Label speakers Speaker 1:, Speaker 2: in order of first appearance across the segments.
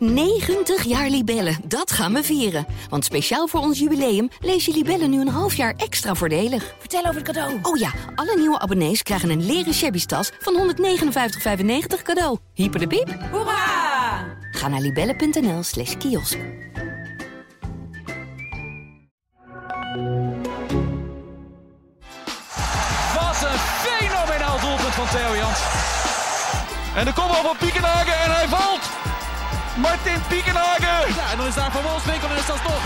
Speaker 1: 90 jaar Libellen, dat gaan we vieren. Want speciaal voor ons jubileum lees je Libellen nu een half jaar extra voordelig.
Speaker 2: Vertel over het cadeau.
Speaker 1: Oh ja, alle nieuwe abonnees krijgen een leren shabby tas van 159,95 cadeau. Hyper de piep.
Speaker 2: Hoera!
Speaker 1: Ga naar libellen.nl slash kiosk.
Speaker 3: Wat een fenomenaal doelpunt van Theo Jans. En de kopbal van Piekenhagen en hij valt. Martin Piekenhagen.
Speaker 4: Ja, en dan is daar Van Wolfswinkel en is dat toch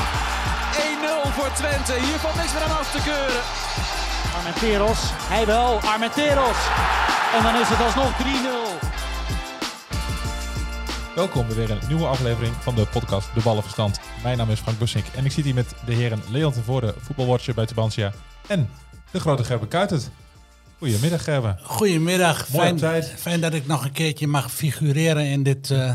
Speaker 4: 1-0 voor Twente. Hier valt niks meer aan af te keuren.
Speaker 5: Armenteros, hij wel, Armenteros. En dan is het alsnog 3-0.
Speaker 6: Welkom bij weer een nieuwe aflevering van de podcast De Ballenverstand. Mijn naam is Frank Bussink en ik zit hier met de heren Leon ten Voorde, voetbalwatcher bij Tubantia. En de grote Gerben Kuitert. Goedemiddag Gerben.
Speaker 7: Goedemiddag. Fijn, fijn dat ik nog een keertje mag figureren in dit, eh,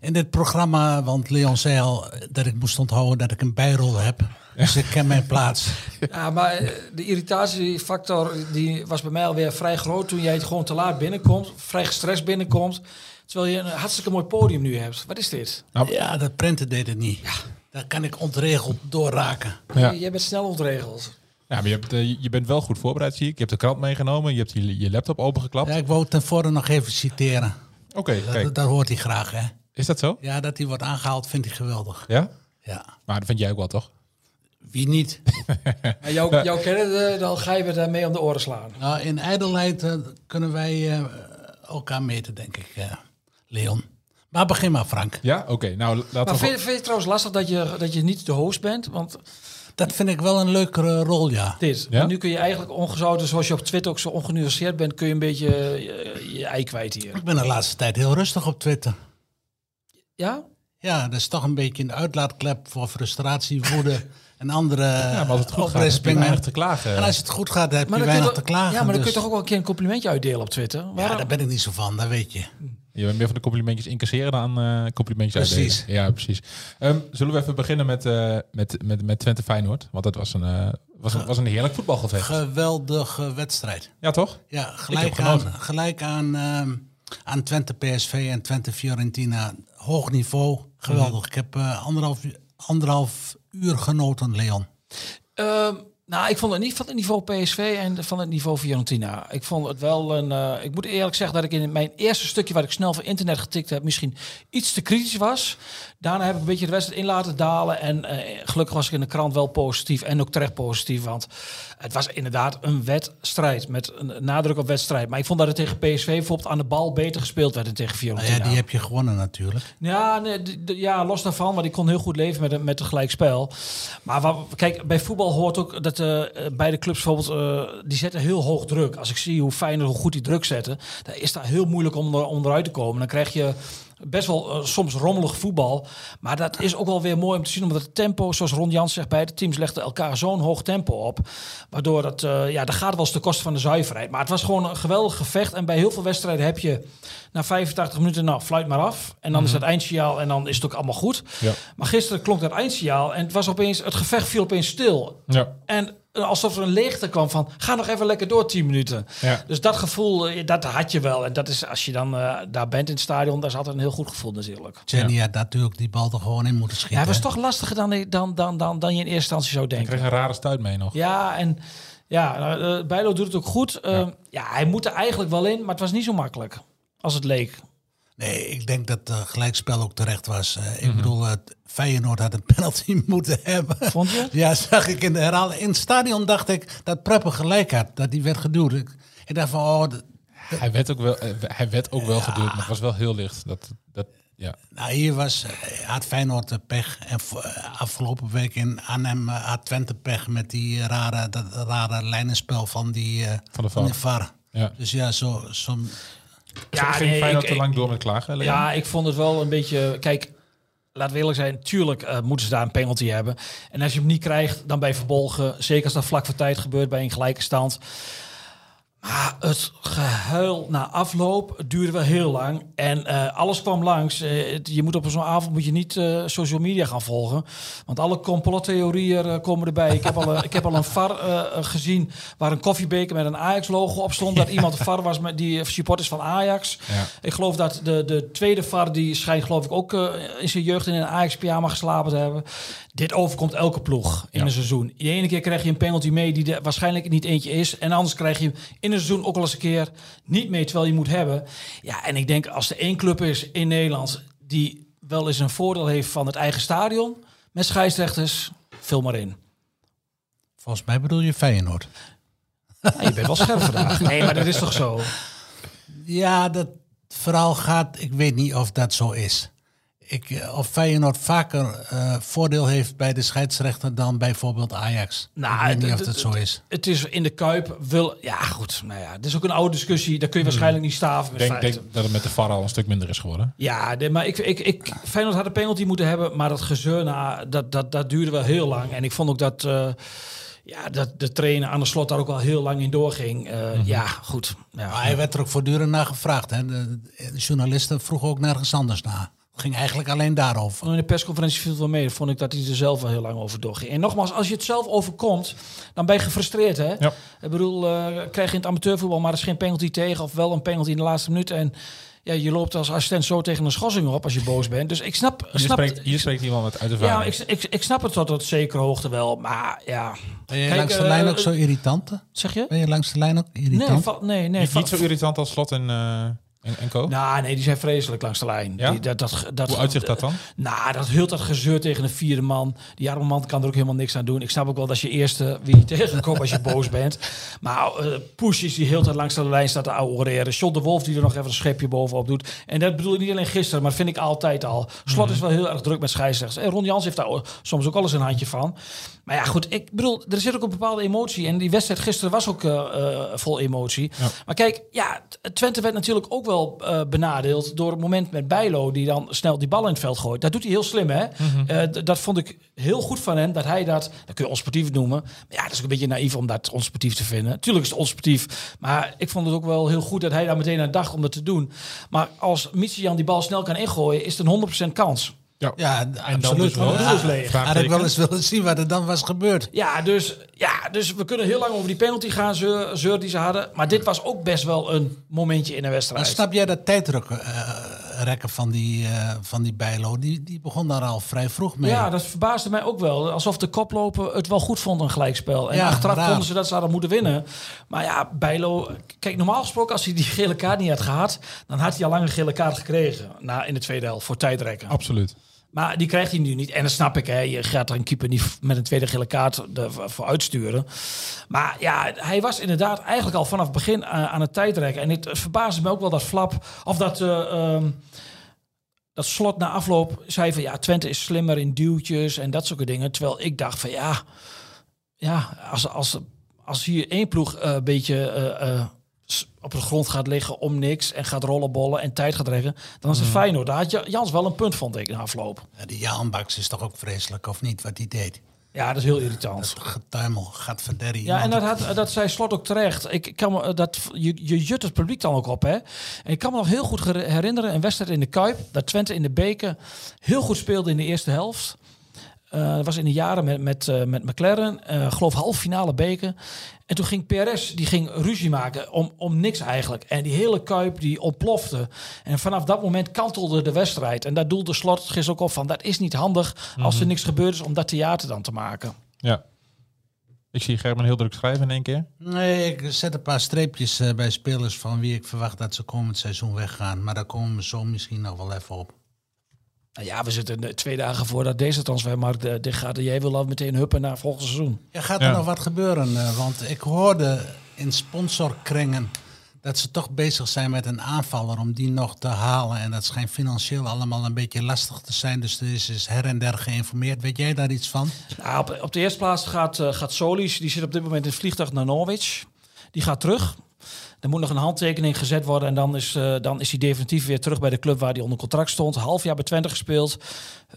Speaker 7: in dit programma. Want Leon zei al dat ik moest onthouden dat ik een bijrol heb. Dus ik ken mijn plaats.
Speaker 2: Ja, maar eh, de irritatiefactor die was bij mij alweer vrij groot toen jij het gewoon te laat binnenkomt. Vrij gestrest binnenkomt. Terwijl je een hartstikke mooi podium nu hebt. Wat is dit?
Speaker 7: Ja, dat printen deed het niet. Daar kan ik ontregeld doorraken.
Speaker 6: Ja.
Speaker 2: Jij bent snel ontregeld.
Speaker 6: Ja, maar je, hebt, eh, je bent wel goed voorbereid zie ik. Je hebt de krant meegenomen, je hebt je, je laptop opengeklapt.
Speaker 7: Ja, ik wou ten voorde nog even citeren.
Speaker 6: Oké,
Speaker 7: Dat,
Speaker 6: kijk.
Speaker 7: dat hoort hij graag, hè?
Speaker 6: Is dat zo?
Speaker 7: Ja, dat hij wordt aangehaald vind ik geweldig.
Speaker 6: Ja?
Speaker 7: Ja.
Speaker 6: Maar dat vind jij ook wel, toch?
Speaker 7: Wie niet?
Speaker 2: Maar jou, jou kennen, dan ga je me daarmee om de oren slaan.
Speaker 7: Nou, in ijdelheid eh, kunnen wij eh, elkaar meten, denk ik, eh, Leon. Maar begin maar, Frank.
Speaker 6: Ja? Oké, nou laten
Speaker 2: Maar
Speaker 6: we...
Speaker 2: vind, je- vind je het trouwens lastig dat je, dat je niet de host bent? Want
Speaker 7: Dat vind ik wel een leukere rol, ja.
Speaker 2: dit,
Speaker 6: Ja?
Speaker 2: want nu kun je eigenlijk ongezouten, zoals je op Twitter ook zo ongenuanceerd bent, kun je een beetje eh, je, je ei kwijt hier.
Speaker 7: Ik ben de laatste tijd heel rustig op Twitter.
Speaker 2: Ja?
Speaker 7: Ja, dat is toch een beetje een uitlaatklep voor frustratie, woede en andere
Speaker 6: Ja, maar als het goed gaat, heb je weinig te klagen.
Speaker 7: En als het goed gaat, heb je
Speaker 2: dan kun
Speaker 7: weinig
Speaker 2: je
Speaker 7: te klagen.
Speaker 2: Ja, maar dan kun
Speaker 7: dus-
Speaker 2: je toch ook wel een keer een complimentje uitdelen op Twitter?
Speaker 7: Ja,
Speaker 2: Waarom?
Speaker 7: daar ben ik niet zo van, dat weet je.
Speaker 6: Je bent meer van de complimentjes incasseren dan eh, complimentjes
Speaker 7: Precies.
Speaker 6: uitdelen. Ja, precies. Ehm, zullen we even beginnen met, eh, met, met, met Twente Feyenoord? Want dat was een, eh, was een, was een heerlijk voetbalgevecht.
Speaker 7: Geweldige wedstrijd.
Speaker 6: Ja, toch?
Speaker 7: Ja,
Speaker 6: heb
Speaker 7: gelijk
Speaker 6: genoten.
Speaker 7: aan, gelijk aan, ehm, aan Twente PSV en Twente Fiorentina. Hoog niveau, geweldig.
Speaker 6: Mhm.
Speaker 7: Ik heb eh, anderhalf, anderhalf uur genoten, Leon.
Speaker 2: Ehm, nou, ik vond het niet van het niveau PSV en van het niveau Fiorentina. Ik vond het wel een. eh, ik moet eerlijk zeggen dat ik in mijn eerste stukje wat ik snel van internet getikt heb, misschien iets te kritisch was. Daarna heb ik een beetje de wedstrijd in laten dalen. En eh, gelukkig was ik in de krant wel positief en ook terecht positief. Want het was inderdaad een wedstrijd met een nadruk op wedstrijd. Maar ik vond dat het tegen PSV bijvoorbeeld aan de bal beter gespeeld werd dan tegen
Speaker 7: Nou
Speaker 2: Fiorentina.
Speaker 7: ja, die heb je gewonnen natuurlijk.
Speaker 2: Ja, nee, ja, los daarvan, want ik kon heel goed leven met een, met een gelijkspel. Maar wat, kijk, bij voetbal hoort ook dat eh, beide clubs bijvoorbeeld, eh, die zetten heel hoog druk. Als ik zie hoe fijn en hoe goed die druk zetten, dan is dat heel moeilijk om, er, om eruit te komen. Dan krijg je best wel eh, soms rommelig voetbal. Maar dat is ook wel weer mooi om te zien, omdat het tempo, zoals Ron Jans zegt, beide teams legden elkaar zo'n hoog tempo op. Waardoor dat, eh, ja, dat gaat wel eens ten koste van de zuiverheid. Maar het was gewoon een geweldig gevecht. En bij heel veel wedstrijden heb je na 85 minuten, nou, fluit maar af. En dan is het eindsignaal en dan is het ook allemaal goed.
Speaker 6: Ja.
Speaker 2: Maar gisteren klonk dat eindsignaal en het was opeens, het gevecht viel opeens stil.
Speaker 6: Ja.
Speaker 2: En alsof er een leegte kwam van, ga nog even lekker door 10 minuten.
Speaker 6: Ja.
Speaker 2: Dus dat gevoel, eh, dat had je wel. En dat is, als je dan eh, daar bent in het stadion, dat is altijd een heel goed gevoel natuurlijk.
Speaker 7: Jenny had natuurlijk die bal er gewoon in moeten schieten.
Speaker 2: Ja, het was toch lastiger dan, dan, dan, dan, dan je in eerste instantie zou
Speaker 6: Ik
Speaker 2: denken.
Speaker 6: kreeg een rare stuit mee nog.
Speaker 2: Ja, en ja, uh, Bijlo doet het ook goed. Uh, ja. hij moet er eigenlijk wel in, maar het was niet zo makkelijk als het leek.
Speaker 7: Nee, ik denk dat het gelijkspel ook terecht was. Uh, ik
Speaker 6: Mhm.
Speaker 7: bedoel, het Feyenoord had een penalty moeten hebben.
Speaker 2: Vond je?
Speaker 7: Ja, zag ik in de herhaling. In het stadion dacht ik dat Preppe gelijk had, dat die werd geduwd. Ik, ik dacht van, oh...
Speaker 6: Hij werd ook wel, eh, hij werd ook wel geduwd, maar het was wel heel licht. Dat, dat, ja.
Speaker 7: Nou, hier was, eh, had Feyenoord eh, pech. En eh, afgelopen week in Arnhem eh, had Twente pech met die eh, rare, dat rare lijnenspel van die, eh,
Speaker 6: Van de
Speaker 7: van
Speaker 6: VAR.
Speaker 7: de VAR.
Speaker 6: Ja.
Speaker 7: Dus ja, zo, zo,
Speaker 2: Ja,
Speaker 6: Ging
Speaker 2: nee,
Speaker 6: Feyenoord
Speaker 2: ik-
Speaker 6: te lang door met klagen? Leon?
Speaker 2: Ja, ik vond het wel een beetje. Kijk, laten we eerlijk zijn. Tuurlijk eh, moeten ze daar een penalty hebben. En als je hem niet krijgt, dan bij verbolgen. Zeker als dat vlak voor tijd gebeurt bij een gelijke stand. Maar het gehuil na afloop duurde wel heel lang. En eh, alles kwam langs. Eh, het- je moet op zo'n avond moet je niet eh, social media gaan volgen. Want alle complottheorieën komen erbij. Ik heb al, een- ik heb al een VAR gezien waar een koffiebeker met een Ajax-logo op stond. Dat iemand een VAR was met die supporters van Ajax.
Speaker 6: Ja.
Speaker 2: Ik geloof dat de, de tweede VAR, die schijnt geloof ik ook in zijn jeugd in een Ajax-pyjama geslapen te hebben. Dit overkomt elke ploeg in
Speaker 6: Ja.
Speaker 2: een seizoen. De ene keer krijg je een penalty mee die er waarschijnlijk niet eentje is. En anders krijg je in een seizoen ook wel eens een keer niet mee, terwijl je moet hebben. Ja, en ik denk als er één club is in Nederland die wel eens een voordeel heeft van het eigen stadion met scheidsrechters, vul maar in.
Speaker 7: Volgens mij bedoel je Feyenoord.
Speaker 2: Ja, je bent wel scherp vandaag. Nee, maar dat is toch zo?
Speaker 7: Ja, dat verhaal gaat. Ik weet niet of dat zo is. Ik, eh, of Feyenoord vaker eh, voordeel heeft bij de scheidsrechter dan bijvoorbeeld Ajax.
Speaker 2: Nou,
Speaker 7: ik weet niet
Speaker 2: het-
Speaker 7: of dat
Speaker 2: het-
Speaker 7: zo is.
Speaker 2: Het is in de Kuip wil. Ja, goed. Nou ja, het is ook een oude discussie. Daar kun je waarschijnlijk niet staven
Speaker 6: Ik denk, dat het met de VAR al een stuk minder is geworden.
Speaker 2: Ja, de, maar ik, ik, ik, Feyenoord had een penalty moeten hebben, maar dat gezeur na, dat, dat, dat duurde wel heel lang. En ik vond ook dat, eh, ja, dat de trainer aan de slot daar ook wel heel lang in doorging. Eh, Ja, goed. Ja.
Speaker 7: Maar hij werd er ook voortdurend naar gevraagd. Hè. De, de journalisten vroegen ook nergens anders naar. Het ging eigenlijk alleen daarover.
Speaker 2: In de persconferentie viel het wel mee. Vond ik dat hij er zelf wel heel lang over doorging. En nogmaals, als je het zelf overkomt, dan ben je gefrustreerd. Hè?
Speaker 6: Ja.
Speaker 2: Ik bedoel, eh, krijg je in het amateurvoetbal maar er is geen penalty tegen. Of wel een penalty in de laatste minuut. En ja, je loopt als assistent zo tegen een schorsing op als je boos bent. Dus ik snap...
Speaker 6: Hier
Speaker 2: snap
Speaker 6: spreekt, hier spreekt iemand met uit de
Speaker 2: ja, ik, ik, ik snap het tot op zekere hoogte wel. Maar ja...
Speaker 7: Ben je
Speaker 2: Kijk,
Speaker 7: langs de
Speaker 2: eh,
Speaker 7: lijn ook zo irritant?
Speaker 2: Zeg je?
Speaker 7: Ben je langs de lijn ook irritant?
Speaker 2: Nee, nee, nee.
Speaker 6: niet, niet zo irritant als Slot en, eh en, en Co.
Speaker 2: Nou, nee, die zijn vreselijk langs de lijn.
Speaker 6: Ja?
Speaker 2: Die, dat, dat, dat,
Speaker 6: Hoe uitzicht dat dan?
Speaker 2: Nou, dat heel dat gezeur tegen een vierde man. Die arme man kan er ook helemaal niks aan doen. Ik snap ook wel dat je eerste wie je tegenkomt als je boos bent. Maar eh Poesjes die heel tijd langs de lijn staat te oreren. John de Wolf die er nog even een schepje bovenop doet. En dat bedoel ik niet alleen gisteren, maar vind ik altijd al. Slot is wel heel erg druk met scheidsrechters. En Ron Jans heeft daar soms ook alles een handje van. Maar ja, goed, ik bedoel, er zit ook een bepaalde emotie. En die wedstrijd gisteren was ook eh, eh, vol emotie. Maar kijk, ja, Twente werd natuurlijk ook wel eh, benadeeld door het moment met Bijlo, die dan snel die bal in het veld gooit. Dat doet hij heel slim, hè? Eh, d- dat vond ik heel goed van hem, dat hij dat, dat kun je onsportief noemen. Maar ja, dat is ook een beetje naïef om dat onsportief te vinden. Tuurlijk is het onsportief, maar ik vond het ook wel heel goed dat hij daar meteen aan dacht om dat te doen. Maar als Michian die bal snel kan ingooien, is het een 100% kans.
Speaker 7: Ja,
Speaker 6: dan
Speaker 7: absoluut.
Speaker 6: dus wel
Speaker 2: leeg.
Speaker 7: Ja, had ik wel eens willen zien wat er dan was gebeurd.
Speaker 2: Ja, dus, ja, dus we kunnen heel lang over die penalty gaan, zeur, zeur die ze hadden. Maar dit was ook best wel een momentje in een
Speaker 7: Maar
Speaker 2: wedstrijd.
Speaker 7: snap jij dat tijdrekken rekken van die, eh, van die Bijlo? Die, die begon daar al vrij vroeg mee.
Speaker 2: Ja, dat verbaasde mij ook wel. Alsof de koploper het wel goed vond, een gelijkspel. En
Speaker 7: Ja,
Speaker 2: achteraf
Speaker 7: raar.
Speaker 2: vonden ze dat ze hadden moeten winnen. Maar ja, Bijlo... Kijk, normaal gesproken, als hij die gele kaart niet had gehad... dan had hij al lang een gele kaart gekregen na, in de tweede helft voor tijdrekken.
Speaker 6: Absoluut.
Speaker 2: Maar die krijgt hij nu niet. En dat snap ik, hè. Je gaat er een keeper niet met een tweede gele kaart voor uitsturen. Maar ja, hij was inderdaad eigenlijk al vanaf het begin aan, aan het tijdrekken. En het verbaasde me ook wel dat Flap... Of dat... eh, ehm, dat slot na afloop zei van ja, Twente is slimmer in duwtjes en dat soort dingen. Terwijl ik dacht van ja, ja als, als, als hier één ploeg eh, een beetje eh, eh, op de grond gaat liggen om niks en gaat rollenbollen en tijd gaat rekken, dan is het Feyenoord. Daar had Ja- Jans wel een punt, vond ik, na afloop.
Speaker 7: Ja, die Jan Baks is toch ook vreselijk, of niet, wat hij deed?
Speaker 2: Ja, dat is heel irritant.
Speaker 7: Dat getuimel, gaat verderrie.
Speaker 2: Ja, en dat, had, dat zei Slot ook terecht. Ik kan me, dat, je, je jut het publiek dan ook op, hè. En ik kan me nog heel goed herinneren, een wedstrijd in de Kuip... dat Twente in de beker heel goed speelde in de eerste helft. Eh, dat was in de jaren met, met, eh, met McLaren. eh geloof half finale beker. En toen ging PRS, die ging ruzie maken om, om niks eigenlijk. En die hele Kuip, die ontplofte. En vanaf dat moment kantelde de wedstrijd. En daar doelde Slot gisteren ook op van... dat is niet handig als er niks gebeurd is om dat theater dan te maken.
Speaker 6: Ja. Ik zie Gerben heel druk schrijven in één keer.
Speaker 7: Nee, ik zet een paar streepjes eh, bij spelers van wie ik verwacht dat ze komend seizoen weggaan. Maar daar komen we zo misschien nog wel even op.
Speaker 2: Nou ja, we zitten twee dagen voordat deze transfermarkt dicht gaat. En jij wil al meteen huppen naar volgend seizoen.
Speaker 7: Ja, gaat er
Speaker 6: Ja.
Speaker 7: nog wat gebeuren? eh, want ik hoorde in sponsorkringen dat ze toch bezig zijn met een aanvaller om die nog te halen. En dat schijnt financieel allemaal een beetje lastig te zijn. Dus er is is her en der geïnformeerd. Weet jij daar iets van?
Speaker 2: Nou, op, op de eerste plaats gaat, eh, gaat Solis. Die zit op dit moment in het vliegtuig naar Norwich. Die gaat terug. Er moet nog een handtekening gezet worden. En dan is, eh, dan is hij definitief weer terug bij de club waar hij onder contract stond. Half jaar bij Twente gespeeld.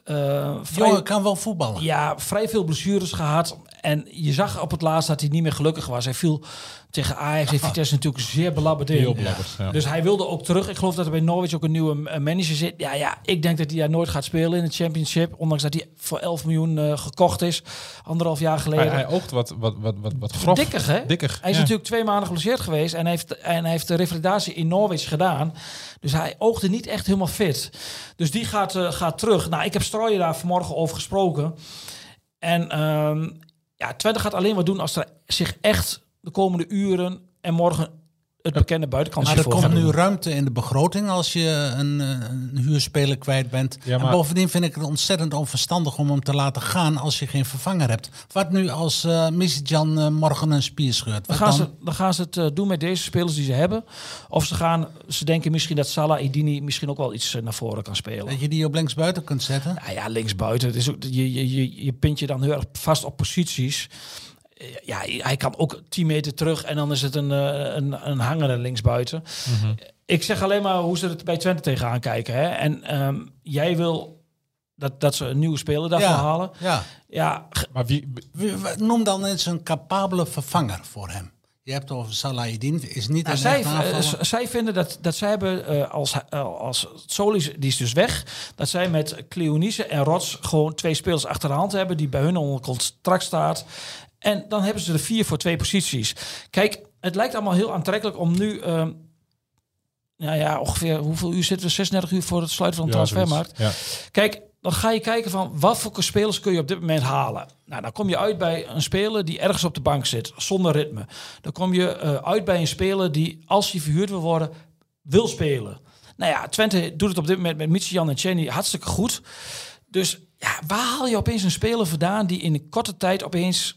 Speaker 2: Eh, vrij-
Speaker 7: Jongen kan wel voetballen.
Speaker 2: Ja, vrij veel blessures gehad. En je zag op het laatst dat hij niet meer gelukkig was. Hij viel tegen Ajax en Vitesse natuurlijk zeer belabberd in.
Speaker 6: Heel belabberd, ja.
Speaker 2: Dus hij wilde ook terug. Ik geloof dat er bij Norwich ook een nieuwe eh, manager zit. Ja, ja, ik denk dat hij daar nooit gaat spelen in het championship. Ondanks dat hij voor 11 miljoen eh, gekocht is. Anderhalf jaar geleden.
Speaker 6: Hij, hij oogt wat, wat, wat, wat, wat grof.
Speaker 2: Dikkig, hè?
Speaker 6: Dikkig,
Speaker 2: Hij is
Speaker 6: ja.
Speaker 2: natuurlijk twee maanden geblesseerd geweest en hij heeft, en hij heeft de revalidatie in Norwich gedaan. Dus hij oogde niet echt helemaal fit. Dus die gaat, eh, gaat terug. Nou, ik heb Strooijen daar vanmorgen over gesproken. En ehm, ja, Twente gaat alleen wat doen als er zich echt de komende uren en morgen het bekende buitenkansje
Speaker 7: Maar er
Speaker 2: voor
Speaker 7: komt nu ruimte in de begroting als je een, eh, een huurspeler kwijt bent.
Speaker 6: Ja,
Speaker 7: En
Speaker 6: maar-
Speaker 7: bovendien vind ik het ontzettend onverstandig om hem te laten gaan als je geen vervanger hebt. Wat nu als eh Jan eh, morgen een spier scheurt?
Speaker 2: Dan
Speaker 7: Wat
Speaker 2: gaan,
Speaker 7: dan?
Speaker 2: ze, dan gaan ze het doen met deze spelers die ze hebben. Of ze, gaan, ze denken misschien dat Salah Idini misschien ook wel iets naar voren kan spelen.
Speaker 7: Dat je die op linksbuiten kunt zetten?
Speaker 2: Nou ja, linksbuiten. Het is ook, je, je, je, je pint je dan heel erg vast op posities. Eh, Ja, hij kan ook 10 meter terug en dan is het een, eh, een, een hangende linksbuiten. Ik zeg alleen maar hoe ze het bij Twente tegenaan kijken. Hè? En ehm, jij wil dat, dat ze een nieuwe speler daarvoor
Speaker 7: Ja.
Speaker 2: halen.
Speaker 7: Ja.
Speaker 2: Ja,
Speaker 6: Maar wie,
Speaker 7: Noem dan eens een capabele vervanger voor hem. Je hebt het over Salahidin, is niet
Speaker 2: Nou, zij, eh, zij vinden dat, dat zij hebben eh, als, uh, als Solis, die is dus weg, dat zij met Cleonice en Rots gewoon twee spelers achter de hand hebben die bij hun onder contract staat. En dan hebben ze er vier voor twee posities. Kijk, het lijkt allemaal heel aantrekkelijk om nu, ehm nou ja, ongeveer hoeveel uur zitten we? 36 uur voor het sluiten van de
Speaker 6: ja,
Speaker 2: transfermarkt.
Speaker 6: Ja.
Speaker 2: Kijk, dan ga je kijken van wat voor spelers kun je op dit moment halen. Nou, dan kom je uit bij een speler die ergens op de bank zit, zonder ritme. Dan kom je eh, uit bij een speler die, als hij verhuurd wil worden, wil spelen. Nou ja, Twente doet het op dit moment met Michian en Chenny hartstikke goed. Dus ja, waar haal je opeens een speler vandaan die in een korte tijd opeens...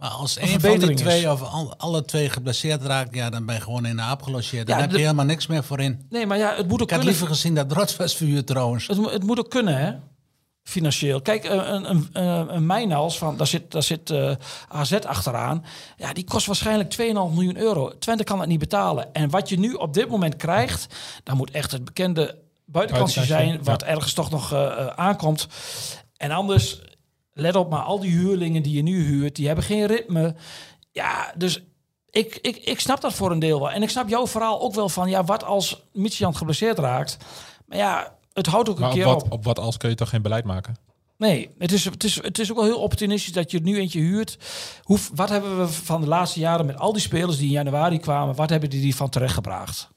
Speaker 7: Maar als
Speaker 2: een
Speaker 7: een van die
Speaker 2: is.
Speaker 7: twee of al- alle twee geblesseerd raakt, ja, dan ben je gewoon in de aap gelogeerd. Dan
Speaker 2: Ja,
Speaker 7: heb je helemaal niks meer voor in.
Speaker 2: Nee, maar ja, het moet ook
Speaker 7: Ik had
Speaker 2: kunnen.
Speaker 7: liever gezien dat Rots was verhuurd trouwens.
Speaker 2: Het, het moet ook kunnen, hè? Financieel. Kijk, eh, een, een, een, een Mijnals, van, daar zit, daar zit eh, AZ achteraan. Ja, die kost waarschijnlijk 2,5 miljoen euro. Twente kan dat niet betalen. En wat je nu op dit moment krijgt, dan moet echt het bekende Buitenkansje, zijn, wat ergens toch nog eh, eh, aankomt. En anders, let op, maar al die huurlingen die je nu huurt, die hebben geen ritme. Ja, dus ik, ik, ik snap dat voor een deel wel. En ik snap jouw verhaal ook wel van, ja, wat als Michian geblesseerd raakt? Maar ja, het houdt ook een
Speaker 6: Maar op
Speaker 2: keer
Speaker 6: wat,
Speaker 2: op.
Speaker 6: op wat als kun je toch geen beleid maken?
Speaker 2: Nee, het is, het, is, het is ook wel heel opportunistisch dat je nu eentje huurt. Hoe, wat hebben we van de laatste jaren met al die spelers die in januari kwamen, wat hebben die, die van terechtgebracht?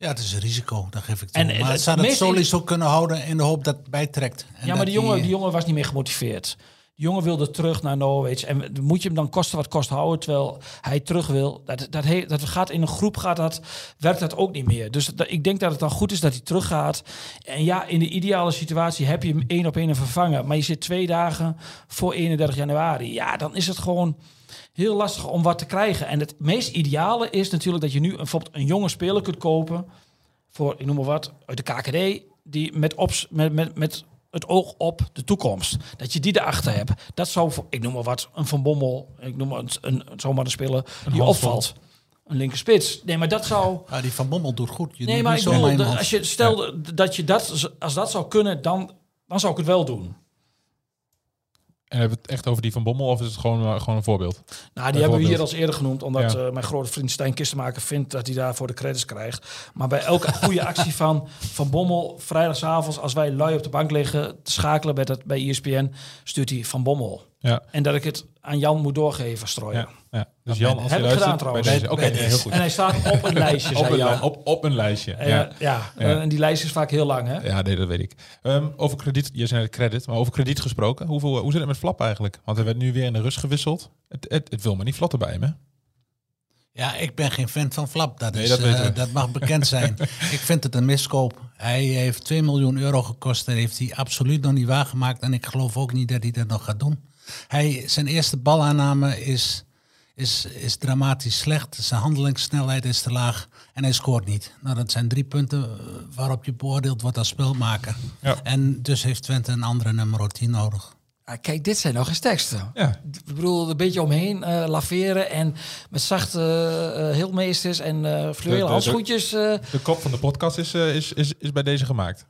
Speaker 7: Ja, het is een risico, dat geef ik toe.
Speaker 2: En, eh,
Speaker 7: maar
Speaker 2: het
Speaker 7: het zou het Solis ook kunnen houden in de hoop dat het bijtrekt. En
Speaker 2: ja, maar die jongen, die jongen was niet meer gemotiveerd. Die jongen wilde terug naar Norwich. En moet je hem dan kosten wat kost houden, terwijl hij terug wil. Dat, dat, he- dat gaat in een groep, gaat dat, werkt dat ook niet meer. Dus dat, ik denk dat het dan goed is dat hij teruggaat. En ja, in de ideale situatie heb je hem één op één vervangen. Maar je zit twee dagen voor 31 januari. Ja, dan is het gewoon heel lastig om wat te krijgen. En het meest ideale is natuurlijk dat je nu een, bijvoorbeeld een jonge speler kunt kopen. Voor, ik noem maar wat, uit de KKD. Die met, ops, met, met, met het oog op de toekomst. Dat je die erachter hebt. Dat zou, voor, ik noem maar wat, een Van Bommel. Ik noem maar een, een, zomaar een speler die opvalt. Een linker spits. Nee, maar dat zou...
Speaker 7: Ja, die Van Bommel doet goed. Je
Speaker 2: Nee, maar ik bedoel, als je stel dat je dat, als dat zou kunnen, dan, dan zou ik het wel doen.
Speaker 6: En hebben we het echt over die van Bommel of is het gewoon, eh, gewoon een voorbeeld?
Speaker 2: Nou, die hebben we hier als eerder genoemd, omdat
Speaker 6: Ja.
Speaker 2: eh, mijn grote vriend Stijn Kistenmaker vindt dat hij daarvoor de credits krijgt. Maar bij elke goede actie van Van Bommel, vrijdagavond, als wij lui op de bank liggen, te schakelen met het bij ESPN, stuurt hij Van Bommel.
Speaker 6: Ja.
Speaker 2: En dat ik het aan Jan moet doorgeven, strooien.
Speaker 6: Ja, ja. Dus Jan, als je luistert,
Speaker 2: gedaan
Speaker 6: bij
Speaker 2: trouwens.
Speaker 6: deze. Nee, heel goed.
Speaker 2: En hij staat op een lijstje,
Speaker 6: Op
Speaker 2: zei
Speaker 6: een,
Speaker 2: Jan.
Speaker 6: op, op een lijstje.
Speaker 2: En,
Speaker 6: ja.
Speaker 2: eh, ja,
Speaker 6: Ja.
Speaker 2: en die lijst is vaak heel lang, hè?
Speaker 6: Ja, nee, dat weet ik. Ehm, over krediet, je zei net credit, maar over krediet gesproken. Hoeveel, hoe zit het met Flap eigenlijk? Want hij werd nu weer in de rust gewisseld. Het, het, het wil maar niet vlotten bij hem, hè?
Speaker 7: Ja, ik ben geen fan van Flap. Dat,
Speaker 6: Nee,
Speaker 7: is,
Speaker 6: dat
Speaker 7: eh, dat mag bekend zijn. ik vind het een miskoop. Hij heeft 2 miljoen euro gekost. Dat heeft hij absoluut nog niet waargemaakt. En ik geloof ook niet dat hij dat nog gaat doen. Hij, zijn eerste balaanname is, is, is dramatisch slecht. Zijn handelingssnelheid is te laag. En hij scoort niet. Nou, dat zijn drie punten eh, waarop je beoordeeld wordt als spelmaker.
Speaker 6: Ja.
Speaker 7: En dus heeft Twente een andere nummer 10 nodig.
Speaker 2: Ah, kijk, dit zijn nog eens teksten.
Speaker 6: Ja.
Speaker 2: Ik bedoel, een beetje omheen eh, laveren en met zachte uh, heelmeesters en uh,
Speaker 6: De-
Speaker 2: fluwelen
Speaker 6: de-
Speaker 2: handschoentjes. eh.
Speaker 6: De kop van de podcast is, is, is, is bij deze gemaakt.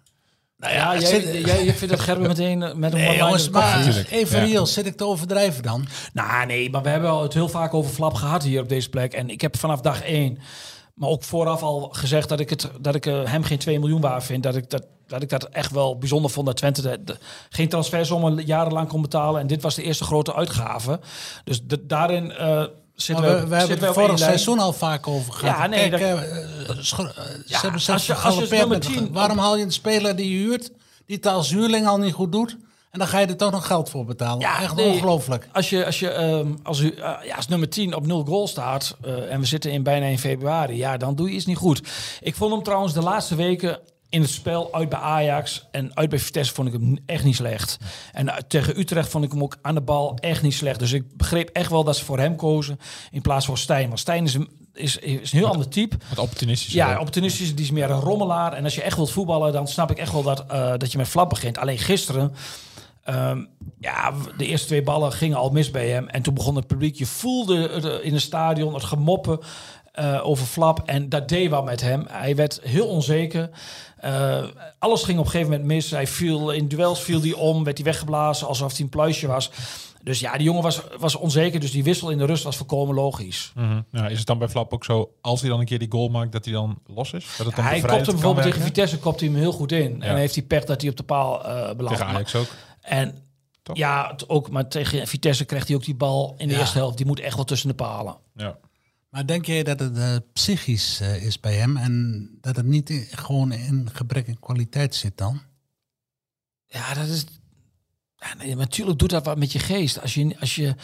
Speaker 7: Nou
Speaker 2: Ja, jij,
Speaker 7: zit-
Speaker 2: jij, jij vindt dat Gerben meteen eh, met een
Speaker 7: Nee, jongens, maar even
Speaker 6: Ja.
Speaker 7: reëel, zit ik te overdrijven dan?
Speaker 2: Nou, nee, maar we hebben al het heel vaak over Flap gehad hier op deze plek. En ik heb vanaf dag één, maar ook vooraf al gezegd dat ik, het, dat ik eh, hem geen 2 miljoen waard vind. Dat ik dat, dat ik dat echt wel bijzonder vond dat Twente de, de- geen transfersommen jarenlang kon betalen. En dit was de eerste grote uitgave. Dus de- daarin eh zitten we,
Speaker 7: we, we hebben
Speaker 2: zitten
Speaker 7: het vorig seizoen al vaak over gehad.
Speaker 2: Ja, nee,
Speaker 7: Kijk,
Speaker 2: dat-
Speaker 7: eh, eh, eh, ze
Speaker 2: Ja,
Speaker 7: hebben zelfs
Speaker 2: als je- als
Speaker 7: met de-
Speaker 2: 10
Speaker 7: Waarom haal je een speler die je huurt, die het als huurling al niet goed doet, en dan ga je er toch nog geld voor betalen?
Speaker 2: Ja,
Speaker 7: Echt
Speaker 2: nee.
Speaker 7: ongelooflijk.
Speaker 2: Als je, als je ehm, als, u, ja, als nummer 10 op 0 goal staat en we zitten in bijna in februari, ja, dan doe je iets niet goed. Ik vond hem trouwens de laatste weken in het spel uit bij Ajax en uit bij Vitesse vond ik hem echt niet slecht. En eh, tegen Utrecht vond ik hem ook aan de bal echt niet slecht. Dus ik begreep echt wel dat ze voor hem kozen in plaats van Stijn. Want Stijn is een, is, is een heel ander type.
Speaker 6: Wat opportunistisch.
Speaker 2: Ja, opportunistisch, die is meer een rommelaar. En als je echt wilt voetballen, dan snap ik echt wel dat, eh, dat je met flap begint. Alleen gisteren, ehm, ja, de eerste twee ballen gingen al mis bij hem. En toen begon het publiek, je voelde eh, in het stadion het gemoppen eh, over flap. En dat deed wat met hem. Hij werd heel onzeker. Eh, alles ging op een gegeven moment mis. Hij viel in duels, viel hij om, werd hij weggeblazen alsof hij een pluisje was. Dus ja, die jongen was, was onzeker. Dus die wissel in de rust was volkomen logisch.
Speaker 6: Ja, is het dan bij Flap ook zo, als hij dan een keer die goal maakt, dat hij dan los is? Dat het dan
Speaker 2: hij kopt hem bijvoorbeeld tegen? Vitesse kopt hij hem heel goed in. En heeft hij pech dat hij op de paal eh belandt.
Speaker 6: Tegen Ajax ook.
Speaker 2: En
Speaker 6: Toch?
Speaker 2: ja, ook, maar tegen Vitesse krijgt hij ook die bal in de eerste helft. Die moet echt wel tussen de palen.
Speaker 6: Ja.
Speaker 7: Maar denk jij dat het eh, psychisch eh, is bij hem en dat het niet in- gewoon in gebrek aan kwaliteit zit dan?
Speaker 2: Ja, dat is. Ja, nee, natuurlijk doet dat wat met je geest. Als je, als je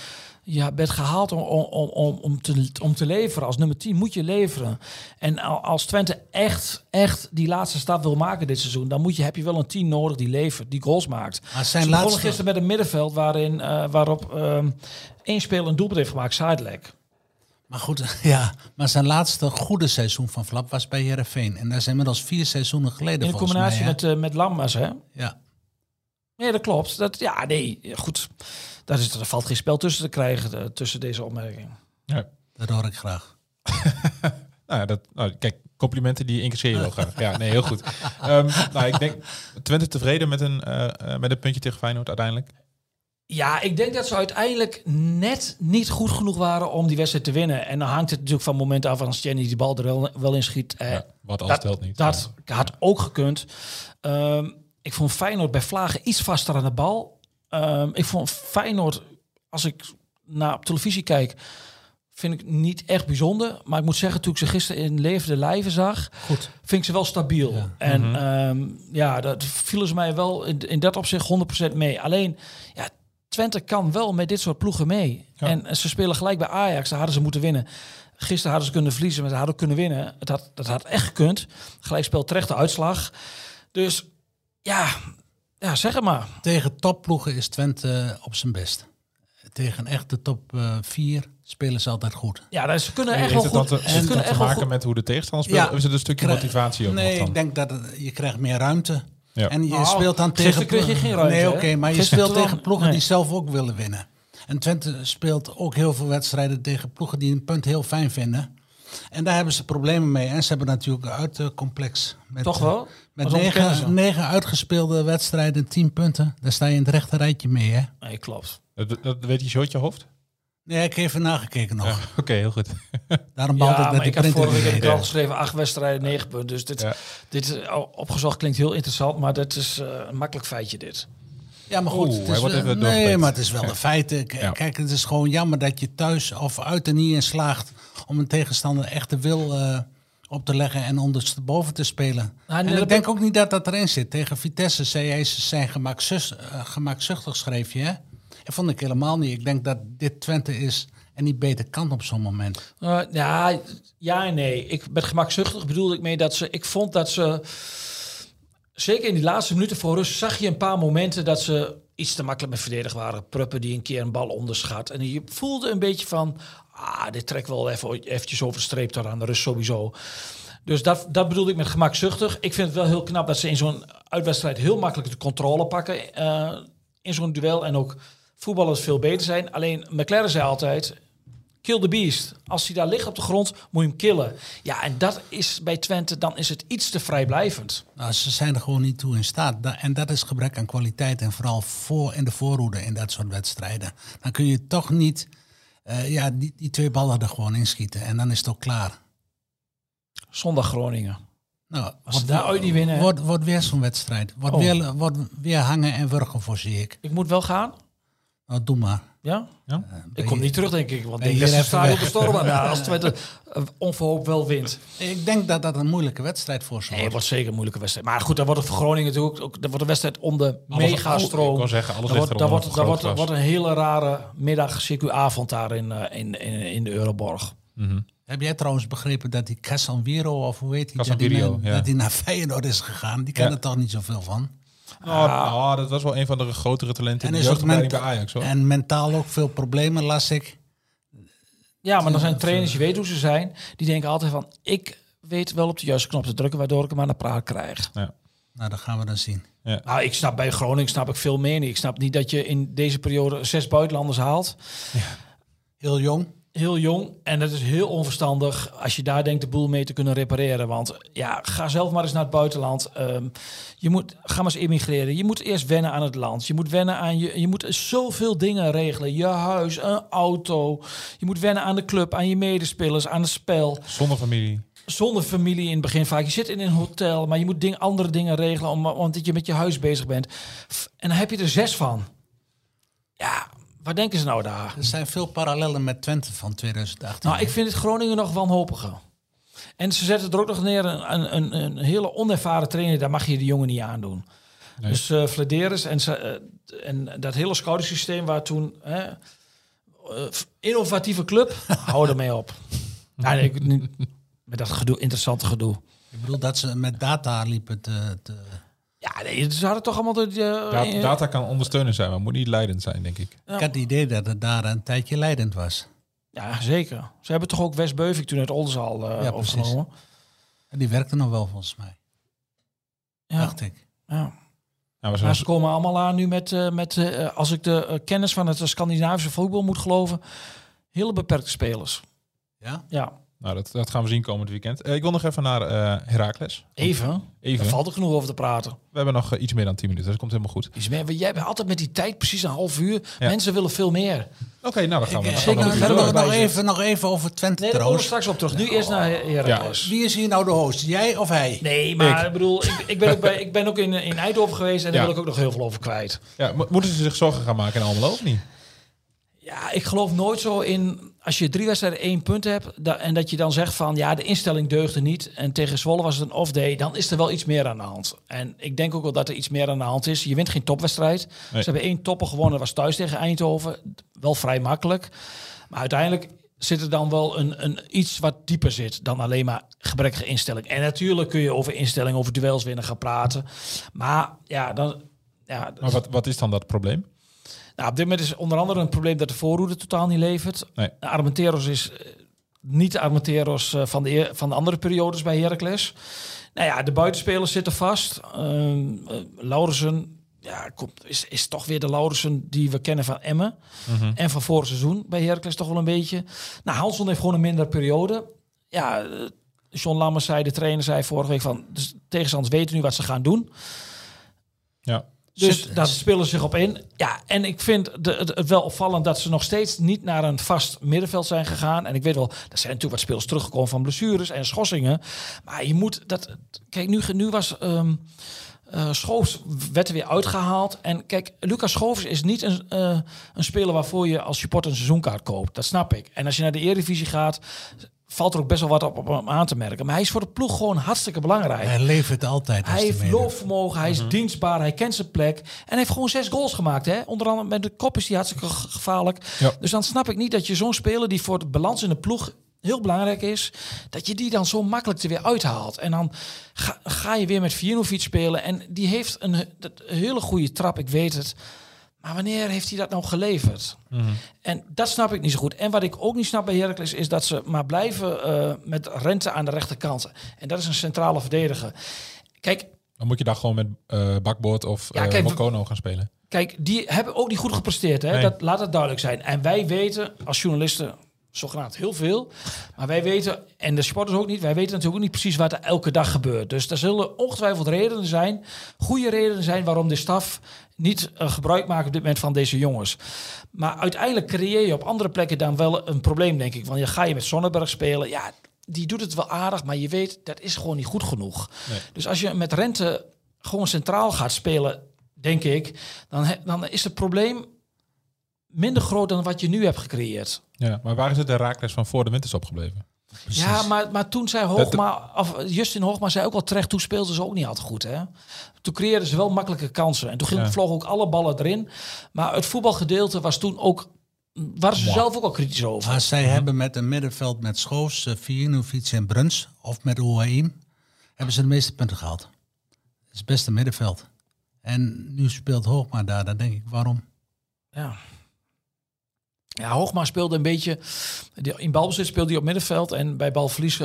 Speaker 2: ja, bent gehaald om, om, om, om, te, om te leveren, als nummer 10 moet je leveren. En al- als Twente echt, echt die laatste stap wil maken dit seizoen, dan moet je, heb je wel een 10 nodig die levert, die goals maakt.
Speaker 7: Maar zijn laatste,
Speaker 2: gisteren met een middenveld waarin, eh, waarop ehm één speler een doelpunt heeft gemaakt, Sidelek.
Speaker 7: Maar goed, ja, maar zijn laatste goede seizoen van Flap was bij Herenveen en dat is inmiddels vier seizoenen geleden
Speaker 2: In combinatie
Speaker 7: mij.
Speaker 2: met, eh met Lammers, hè?
Speaker 7: Ja.
Speaker 2: Nee, dat klopt. Dat, ja, nee, goed. Daar, is, er valt geen spel tussen te krijgen, eh, tussen deze opmerking.
Speaker 6: Ja.
Speaker 7: Dat hoor ik graag.
Speaker 6: Nou, ja, dat, nou, kijk, complimenten die incasseer je wel graag. Ja, nee, heel goed. Ehm, nou, ik denk, Twente tevreden met een, eh, eh, met een puntje tegen Feyenoord uiteindelijk.
Speaker 2: Ja, ik denk dat ze uiteindelijk net niet goed genoeg waren om die wedstrijd te winnen. En dan hangt het natuurlijk van het moment af als Jenny die bal er wel, wel in schiet. Eh,
Speaker 6: Ja, wat als
Speaker 2: dat
Speaker 6: telt niet.
Speaker 2: dat had ook gekund. Ehm, ik vond Feyenoord bij Vlagen iets vaster aan de bal. Ehm, ik vond Feyenoord, als ik naar op televisie kijk, vind ik niet echt bijzonder. Maar ik moet zeggen, toen ik ze gisteren in levende lijven zag,
Speaker 7: Goed.
Speaker 2: vind ik ze wel stabiel.
Speaker 7: Ja.
Speaker 2: En
Speaker 6: Mhm.
Speaker 2: ehm, ja, dat vielen ze mij wel in, in dat opzicht 100% mee. Alleen, ja, Twente kan wel met dit soort ploegen mee.
Speaker 6: Ja.
Speaker 2: En ze spelen gelijk bij Ajax, daar hadden ze moeten winnen. Gisteren hadden ze kunnen verliezen, maar ze hadden ook kunnen winnen. Het had, dat had echt gekund. Gelijkspel terecht de uitslag. Dus ja, ja zeg het maar.
Speaker 7: Tegen topploegen is Twente op zijn best. Tegen echte top 4 spelen ze altijd goed.
Speaker 2: Ja, dat- ze kunnen echt wel goed.
Speaker 6: te,
Speaker 2: Ze
Speaker 6: heeft het
Speaker 2: kunnen
Speaker 6: te
Speaker 2: echt
Speaker 6: maken
Speaker 2: goed.
Speaker 6: met hoe de tegenstander speelt?
Speaker 7: Ja.
Speaker 6: Of is het een stukje
Speaker 7: Krijg-
Speaker 6: motivatie ook
Speaker 7: nee,
Speaker 6: nog dan?
Speaker 7: ik denk dat het- je krijgt meer ruimte.
Speaker 6: Ja.
Speaker 7: En je
Speaker 2: Nou,
Speaker 7: speelt dan tegen
Speaker 2: kreeg je
Speaker 7: ploegen-
Speaker 2: geen ruimte,
Speaker 7: Nee, oké, maar je
Speaker 2: Gisteren
Speaker 7: speelt tegen ploegen
Speaker 2: nee.
Speaker 7: die zelf ook willen winnen. En Twente speelt ook heel veel wedstrijden tegen ploegen die een punt heel fijn vinden. En daar hebben ze problemen mee. En ze hebben natuurlijk een uitcomplex. Met,
Speaker 2: Toch wel?
Speaker 7: Met
Speaker 2: kennen ze.
Speaker 7: negen, negen uitgespeelde wedstrijden, tien punten. Daar sta je in het rechte rijtje mee, hè?
Speaker 2: Nee, klopt.
Speaker 6: Dat, dat weet je zo uit je hoofd?
Speaker 7: Nee, ik heb even nagekeken nog.
Speaker 6: Ja, Oké, heel goed.
Speaker 7: Daarom
Speaker 2: Ja,
Speaker 7: behaalt het met
Speaker 2: maar ik
Speaker 7: printer
Speaker 2: vorige week heb ik al geschreven acht wedstrijden, negen punten. Dus dit,
Speaker 6: Ja.
Speaker 2: dit eh, opgezocht klinkt heel interessant, maar dat is eh, een makkelijk feitje dit.
Speaker 7: Ja, maar goed.
Speaker 6: Oeh,
Speaker 7: het
Speaker 6: hij
Speaker 7: is,
Speaker 6: wordt
Speaker 7: wel-
Speaker 6: even
Speaker 7: nee, maar het is wel een feit. K-
Speaker 6: Ja.
Speaker 7: Kijk, het is gewoon jammer dat je thuis of uit er niet in slaagt om een tegenstander echt de wil eh, op te leggen en ondersteboven te spelen.
Speaker 2: Nou,
Speaker 7: en ik denk ook niet dat dat erin zit. Tegen Vitesse zei hij, ze zijn eh, gemakzuchtig, schreef je. Hè? Vond ik helemaal niet. Ik denk dat dit Twente is en niet beter kan op zo'n moment.
Speaker 2: Eh, ja, ja nee. Ik ben gemakzuchtig bedoelde ik mee dat ze... Ik vond dat ze... Zeker in die laatste minuten voor rust zag je een paar momenten dat ze iets te makkelijk met verdedigen waren. Pruppen die een keer een bal onderschat. En je voelde een beetje van... Ah, dit trekt wel even eventjes over de streep tot aan de rust sowieso. Dus dat, dat bedoelde ik met gemakzuchtig. Ik vind het wel heel knap dat ze in zo'n uitwedstrijd heel makkelijk de controle pakken. eh, in zo'n duel. En ook voetballers veel beter zijn. Alleen McLaren zei altijd... Kill the beast. Als hij daar ligt op de grond, moet je hem killen. Ja, en dat is bij Twente, dan is het iets te vrijblijvend.
Speaker 7: Nou, ze zijn er gewoon niet toe in staat. En dat is gebrek aan kwaliteit. En vooral voor in de voorhoede in dat soort wedstrijden. Dan kun je toch niet eh, ja, die, die twee ballen er gewoon inschieten. En dan is het ook klaar.
Speaker 2: Zondag Groningen.
Speaker 7: Nou,
Speaker 2: Als ze daar ooit niet winnen?
Speaker 7: Wordt, weer zo'n wedstrijd. Wordt,
Speaker 2: Oh.
Speaker 7: weer, wordt weer hangen en wurgen voor, zie ik.
Speaker 2: Ik moet wel gaan.
Speaker 7: Nou, doe maar.
Speaker 2: Ja?
Speaker 6: Ja?
Speaker 2: Ik kom niet terug, denk ik. Want ik denk dat ze op de storm. Ja, als Twente uh, onverhoopt wel wint.
Speaker 7: Ik denk dat dat een moeilijke wedstrijd voor ze
Speaker 2: Nee, het
Speaker 7: wordt.
Speaker 2: wordt zeker een moeilijke wedstrijd. Maar goed, dan wordt het voor Groningen natuurlijk ook, dat wordt een wedstrijd om de
Speaker 6: Alles-
Speaker 2: megastroom.
Speaker 6: Ik wil zeggen, alles
Speaker 2: Dan wordt, dan wordt, dan wordt, wordt een hele rare middag, circuitavond daar in, eh, in, in, in de Euroborg.
Speaker 6: Mhm.
Speaker 7: Heb jij trouwens begrepen dat die Casanviro, of hoe heet die, dat die,
Speaker 6: ja.
Speaker 7: dat die naar Feyenoord is gegaan? Die kan
Speaker 6: Ja.
Speaker 7: er toch niet zoveel van?
Speaker 6: Nou, nou, dat was wel een van de grotere talenten
Speaker 7: En
Speaker 6: in de jeugdopleiding bij Ajax. Hoor.
Speaker 7: En mentaal ook veel problemen, las ik.
Speaker 2: Ja, maar dan zijn trainers, je weet hoe ze zijn, die denken altijd van, ik weet wel op de juiste knop te drukken, waardoor ik hem aan de praat krijg.
Speaker 6: Ja.
Speaker 7: Nou, dat gaan we dan zien.
Speaker 2: Nou, ik snap bij Groningen snap ik veel meer niet. Ik snap niet dat je in deze periode zes buitenlanders haalt.
Speaker 7: Heel jong.
Speaker 2: Heel jong. En dat is heel onverstandig als je daar denkt de boel mee te kunnen repareren. Want ja, ga zelf maar eens naar het buitenland. Ehm, je moet, ga maar eens immigreren. Je moet eerst wennen aan het land. Je moet wennen aan je. Je moet zoveel dingen regelen. Je huis, een auto. Je moet wennen aan de club, aan je medespelers, aan het spel.
Speaker 6: Zonder familie.
Speaker 2: Zonder familie in het begin vaak. Je zit in een hotel, maar je moet ding, andere dingen regelen om, omdat je met je huis bezig bent. En dan heb je er zes van. Ja, waar denken ze nou daar?
Speaker 7: Er zijn veel parallellen met Twente van 2018.
Speaker 2: Nou, ik vind het Groningen nog wanhopiger. En ze zetten er ook nog neer een, een, een, een hele onervaren trainer. Daar mag je de jongen niet aandoen.
Speaker 6: Nee.
Speaker 2: Dus eh Flederis en, ze, eh, en dat hele scoutingsysteem waar toen... Hè, eh, innovatieve club, hou ermee op. Ja, nee, ik, met dat gedoe, interessante gedoe.
Speaker 7: Ik bedoel dat ze met data liepen te... te
Speaker 2: Ja, nee, ze hadden toch allemaal... De, de-
Speaker 6: Da-
Speaker 2: eh,
Speaker 6: data kan ondersteunend zijn, maar moet niet leidend zijn, denk ik.
Speaker 7: Ik had het idee dat het daar een tijdje leidend was.
Speaker 2: Ja, zeker. Ze hebben toch ook West Beuvik toen uit Oldenzaal eh
Speaker 7: Ja, precies.
Speaker 2: overgenomen.
Speaker 7: En die werkte nog wel volgens mij,
Speaker 2: Ja,
Speaker 7: dacht ik.
Speaker 2: ja.
Speaker 6: We
Speaker 2: Maar
Speaker 6: zijn
Speaker 2: ze komen allemaal aan nu met, eh, met eh, als ik de eh, kennis van het Scandinavische voetbal moet geloven, hele beperkte spelers.
Speaker 7: Ja?
Speaker 2: Ja,
Speaker 6: nou, dat, dat gaan we zien komend weekend. Eh, ik wil nog even naar eh Heracles.
Speaker 2: even.
Speaker 6: Even.
Speaker 2: Er valt er genoeg over te praten.
Speaker 6: We hebben nog eh, iets meer dan 10 minuten, dus dat komt helemaal goed.
Speaker 2: Iets meer. Jij bent altijd met die tijd, precies een half uur.
Speaker 6: Ja.
Speaker 2: Mensen willen veel meer.
Speaker 6: Oké, nou dan gaan we.
Speaker 7: Ik,
Speaker 6: dan gaan we nog even
Speaker 7: nog, even, nog even over Twente
Speaker 2: Nee, daar komen we
Speaker 7: trouwens.
Speaker 2: straks op terug. Nu eerst naar Heracles.
Speaker 7: Wie is hier nou de host? Jij of hij?
Speaker 2: Nee, maar ik, bedoel, ik, ik, ben ook bij, ik ben ook in, in Eindhoven geweest en daar
Speaker 6: Ja.
Speaker 2: wil ik ook nog heel veel over kwijt.
Speaker 6: Ja, mo- moeten ze zich zorgen gaan maken in Almelo of niet?
Speaker 2: Ja, ik geloof nooit zo in als je drie wedstrijden één punt hebt da- en dat je dan zegt van ja, de instelling deugde niet en tegen Zwolle was het een off-day, dan is er wel iets meer aan de hand. En ik denk ook wel dat er iets meer aan de hand is. Je wint geen topwedstrijd.
Speaker 6: Nee.
Speaker 2: Ze hebben één topper gewonnen, dat was thuis tegen Eindhoven. Wel vrij makkelijk. Maar uiteindelijk zit er dan wel een, een iets wat dieper zit dan alleen maar gebrekkige instelling. En natuurlijk kun je over instelling, over duels winnen gaan praten. Maar ja, dan... Ja,
Speaker 6: Maar wat, wat is dan dat probleem?
Speaker 2: Nou, op dit moment is onder andere een probleem dat de voorhoede totaal niet levert.
Speaker 6: Nee.
Speaker 2: Armenteros is eh, niet de Armenteros eh, van de, van de andere periodes bij Heracles. Nou ja, de buitenspelers zitten vast. Laurensen ja, komt, is, is toch weer de Laurensen die we kennen van Emmen.
Speaker 6: Mhm.
Speaker 2: En van vorig seizoen bij Heracles toch wel een beetje. Nou, Hanson heeft gewoon een mindere periode. Ja, John Lammers zei, de trainer zei vorige week van... Dus tegenstanders weten nu wat ze gaan doen.
Speaker 6: Ja.
Speaker 2: Dus
Speaker 7: Zit-
Speaker 2: daar spelen ze zich op in. Ja, en ik vind het, wel opvallend dat ze nog steeds niet naar een vast middenveld zijn gegaan. En ik weet wel, er zijn natuurlijk wat spelers teruggekomen van blessures en schorsingen. Maar je moet dat. Kijk, nu, nu was. eh, Schoofs werd er weer uitgehaald. En kijk, Lucas Schoofs is niet een, eh, een speler waarvoor je als supporter een seizoenkaart koopt. Dat snap ik. En als je naar de Eredivisie gaat, valt er ook best wel wat op, op hem aan te merken. Maar hij is voor de ploeg gewoon hartstikke belangrijk.
Speaker 7: Hij levert altijd.
Speaker 2: Hij heeft loopvermogen, hij is dienstbaar, hij kent zijn plek. En hij heeft gewoon zes goals gemaakt. Hè? Onder andere met de kop is hij hartstikke ge- gevaarlijk.
Speaker 6: Ja.
Speaker 2: Dus dan snap ik niet dat je zo'n speler die voor de balans in de ploeg heel belangrijk is, dat je die dan zo makkelijk er weer uithaalt. En dan ga, ga je weer met Viernovic spelen. En die heeft een, een hele goede trap, ik weet het. Maar wanneer heeft hij dat nou geleverd? En dat snap ik niet zo goed. En wat ik ook niet snap bij Heracles is dat ze maar blijven eh, met rente aan de rechterkant. En dat is een centrale verdediger. Kijk,
Speaker 6: Dan moet je daar gewoon met eh bakboord of
Speaker 2: Ja,
Speaker 6: eh
Speaker 2: kijk, we-
Speaker 6: Mokono gaan spelen.
Speaker 2: Kijk, die hebben ook niet goed gepresteerd. Hè?
Speaker 6: Nee.
Speaker 2: Dat, laat het duidelijk zijn. En wij weten als journalisten, zogenaamd heel veel. Maar wij weten, en de sporters ook niet, wij weten natuurlijk ook niet precies wat er elke dag gebeurt. Dus er zullen ongetwijfeld redenen zijn, goede redenen zijn waarom de staf niet uh, gebruik maakt op dit moment van deze jongens. Maar uiteindelijk creëer je op andere plekken dan wel een probleem, denk ik. Want je ga je met Sonnenberg spelen, ja, die doet het wel aardig, maar je weet, dat is gewoon niet goed genoeg.
Speaker 6: Nee.
Speaker 2: Dus als je met Rente gewoon centraal gaat spelen, denk ik, dan, he- dan is het probleem minder groot dan wat je nu hebt gecreëerd.
Speaker 6: Ja, maar waar is het de raakles van voor de winterstop
Speaker 2: Ja, maar, maar toen zei Hoogma, of Justin Hoogma zei ook al terecht, toen speelden ze ook niet altijd goed. Hè? Toen creëerden ze wel makkelijke kansen. En toen ging,
Speaker 6: Ja.
Speaker 2: vlogen ook alle ballen erin. Maar het voetbalgedeelte was toen ook, waren ze zelf ook al kritisch over.
Speaker 7: Maar zij hebben met een middenveld met Schoos, uh, Viernovic en Bruns, of met Ouaim, hebben ze de meeste punten gehaald. Het is het beste middenveld. En nu speelt Hoogma daar, dan denk ik, waarom?
Speaker 2: Ja. Ja, Hoogma speelde een beetje... In balbezit speelde hij op middenveld. En bij balverlies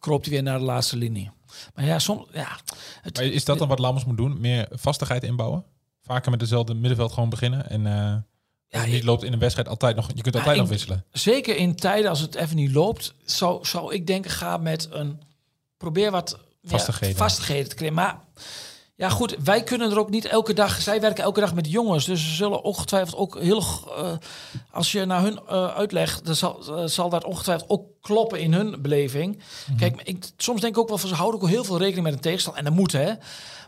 Speaker 2: kroop hij weer naar de laatste linie. Maar ja, soms... Ja, het,
Speaker 6: Maar is dat dan wat Lammers moet doen? Meer vastigheid inbouwen? Vaker met dezelfde middenveld gewoon beginnen? En eh
Speaker 2: Ja,
Speaker 6: je
Speaker 2: ik-
Speaker 6: loopt in een wedstrijd altijd nog... Je kunt altijd nog wisselen.
Speaker 2: zeker in tijden als het even niet loopt... zou, zou ik denken, ga met een... Probeer wat ja,
Speaker 6: Vastigheden.
Speaker 2: vastigheden te creëren. Maar ja, goed, wij kunnen er ook niet elke dag... Zij werken elke dag met jongens. Dus ze zullen ongetwijfeld ook heel... eh, als je naar hun eh, uitlegt... dan zal, eh, zal dat ongetwijfeld ook kloppen in hun beleving.
Speaker 6: Mhm.
Speaker 2: Kijk, ik, soms denk ik ook wel van... ze houden ook heel veel rekening met een tegenstand. En dat moet, hè.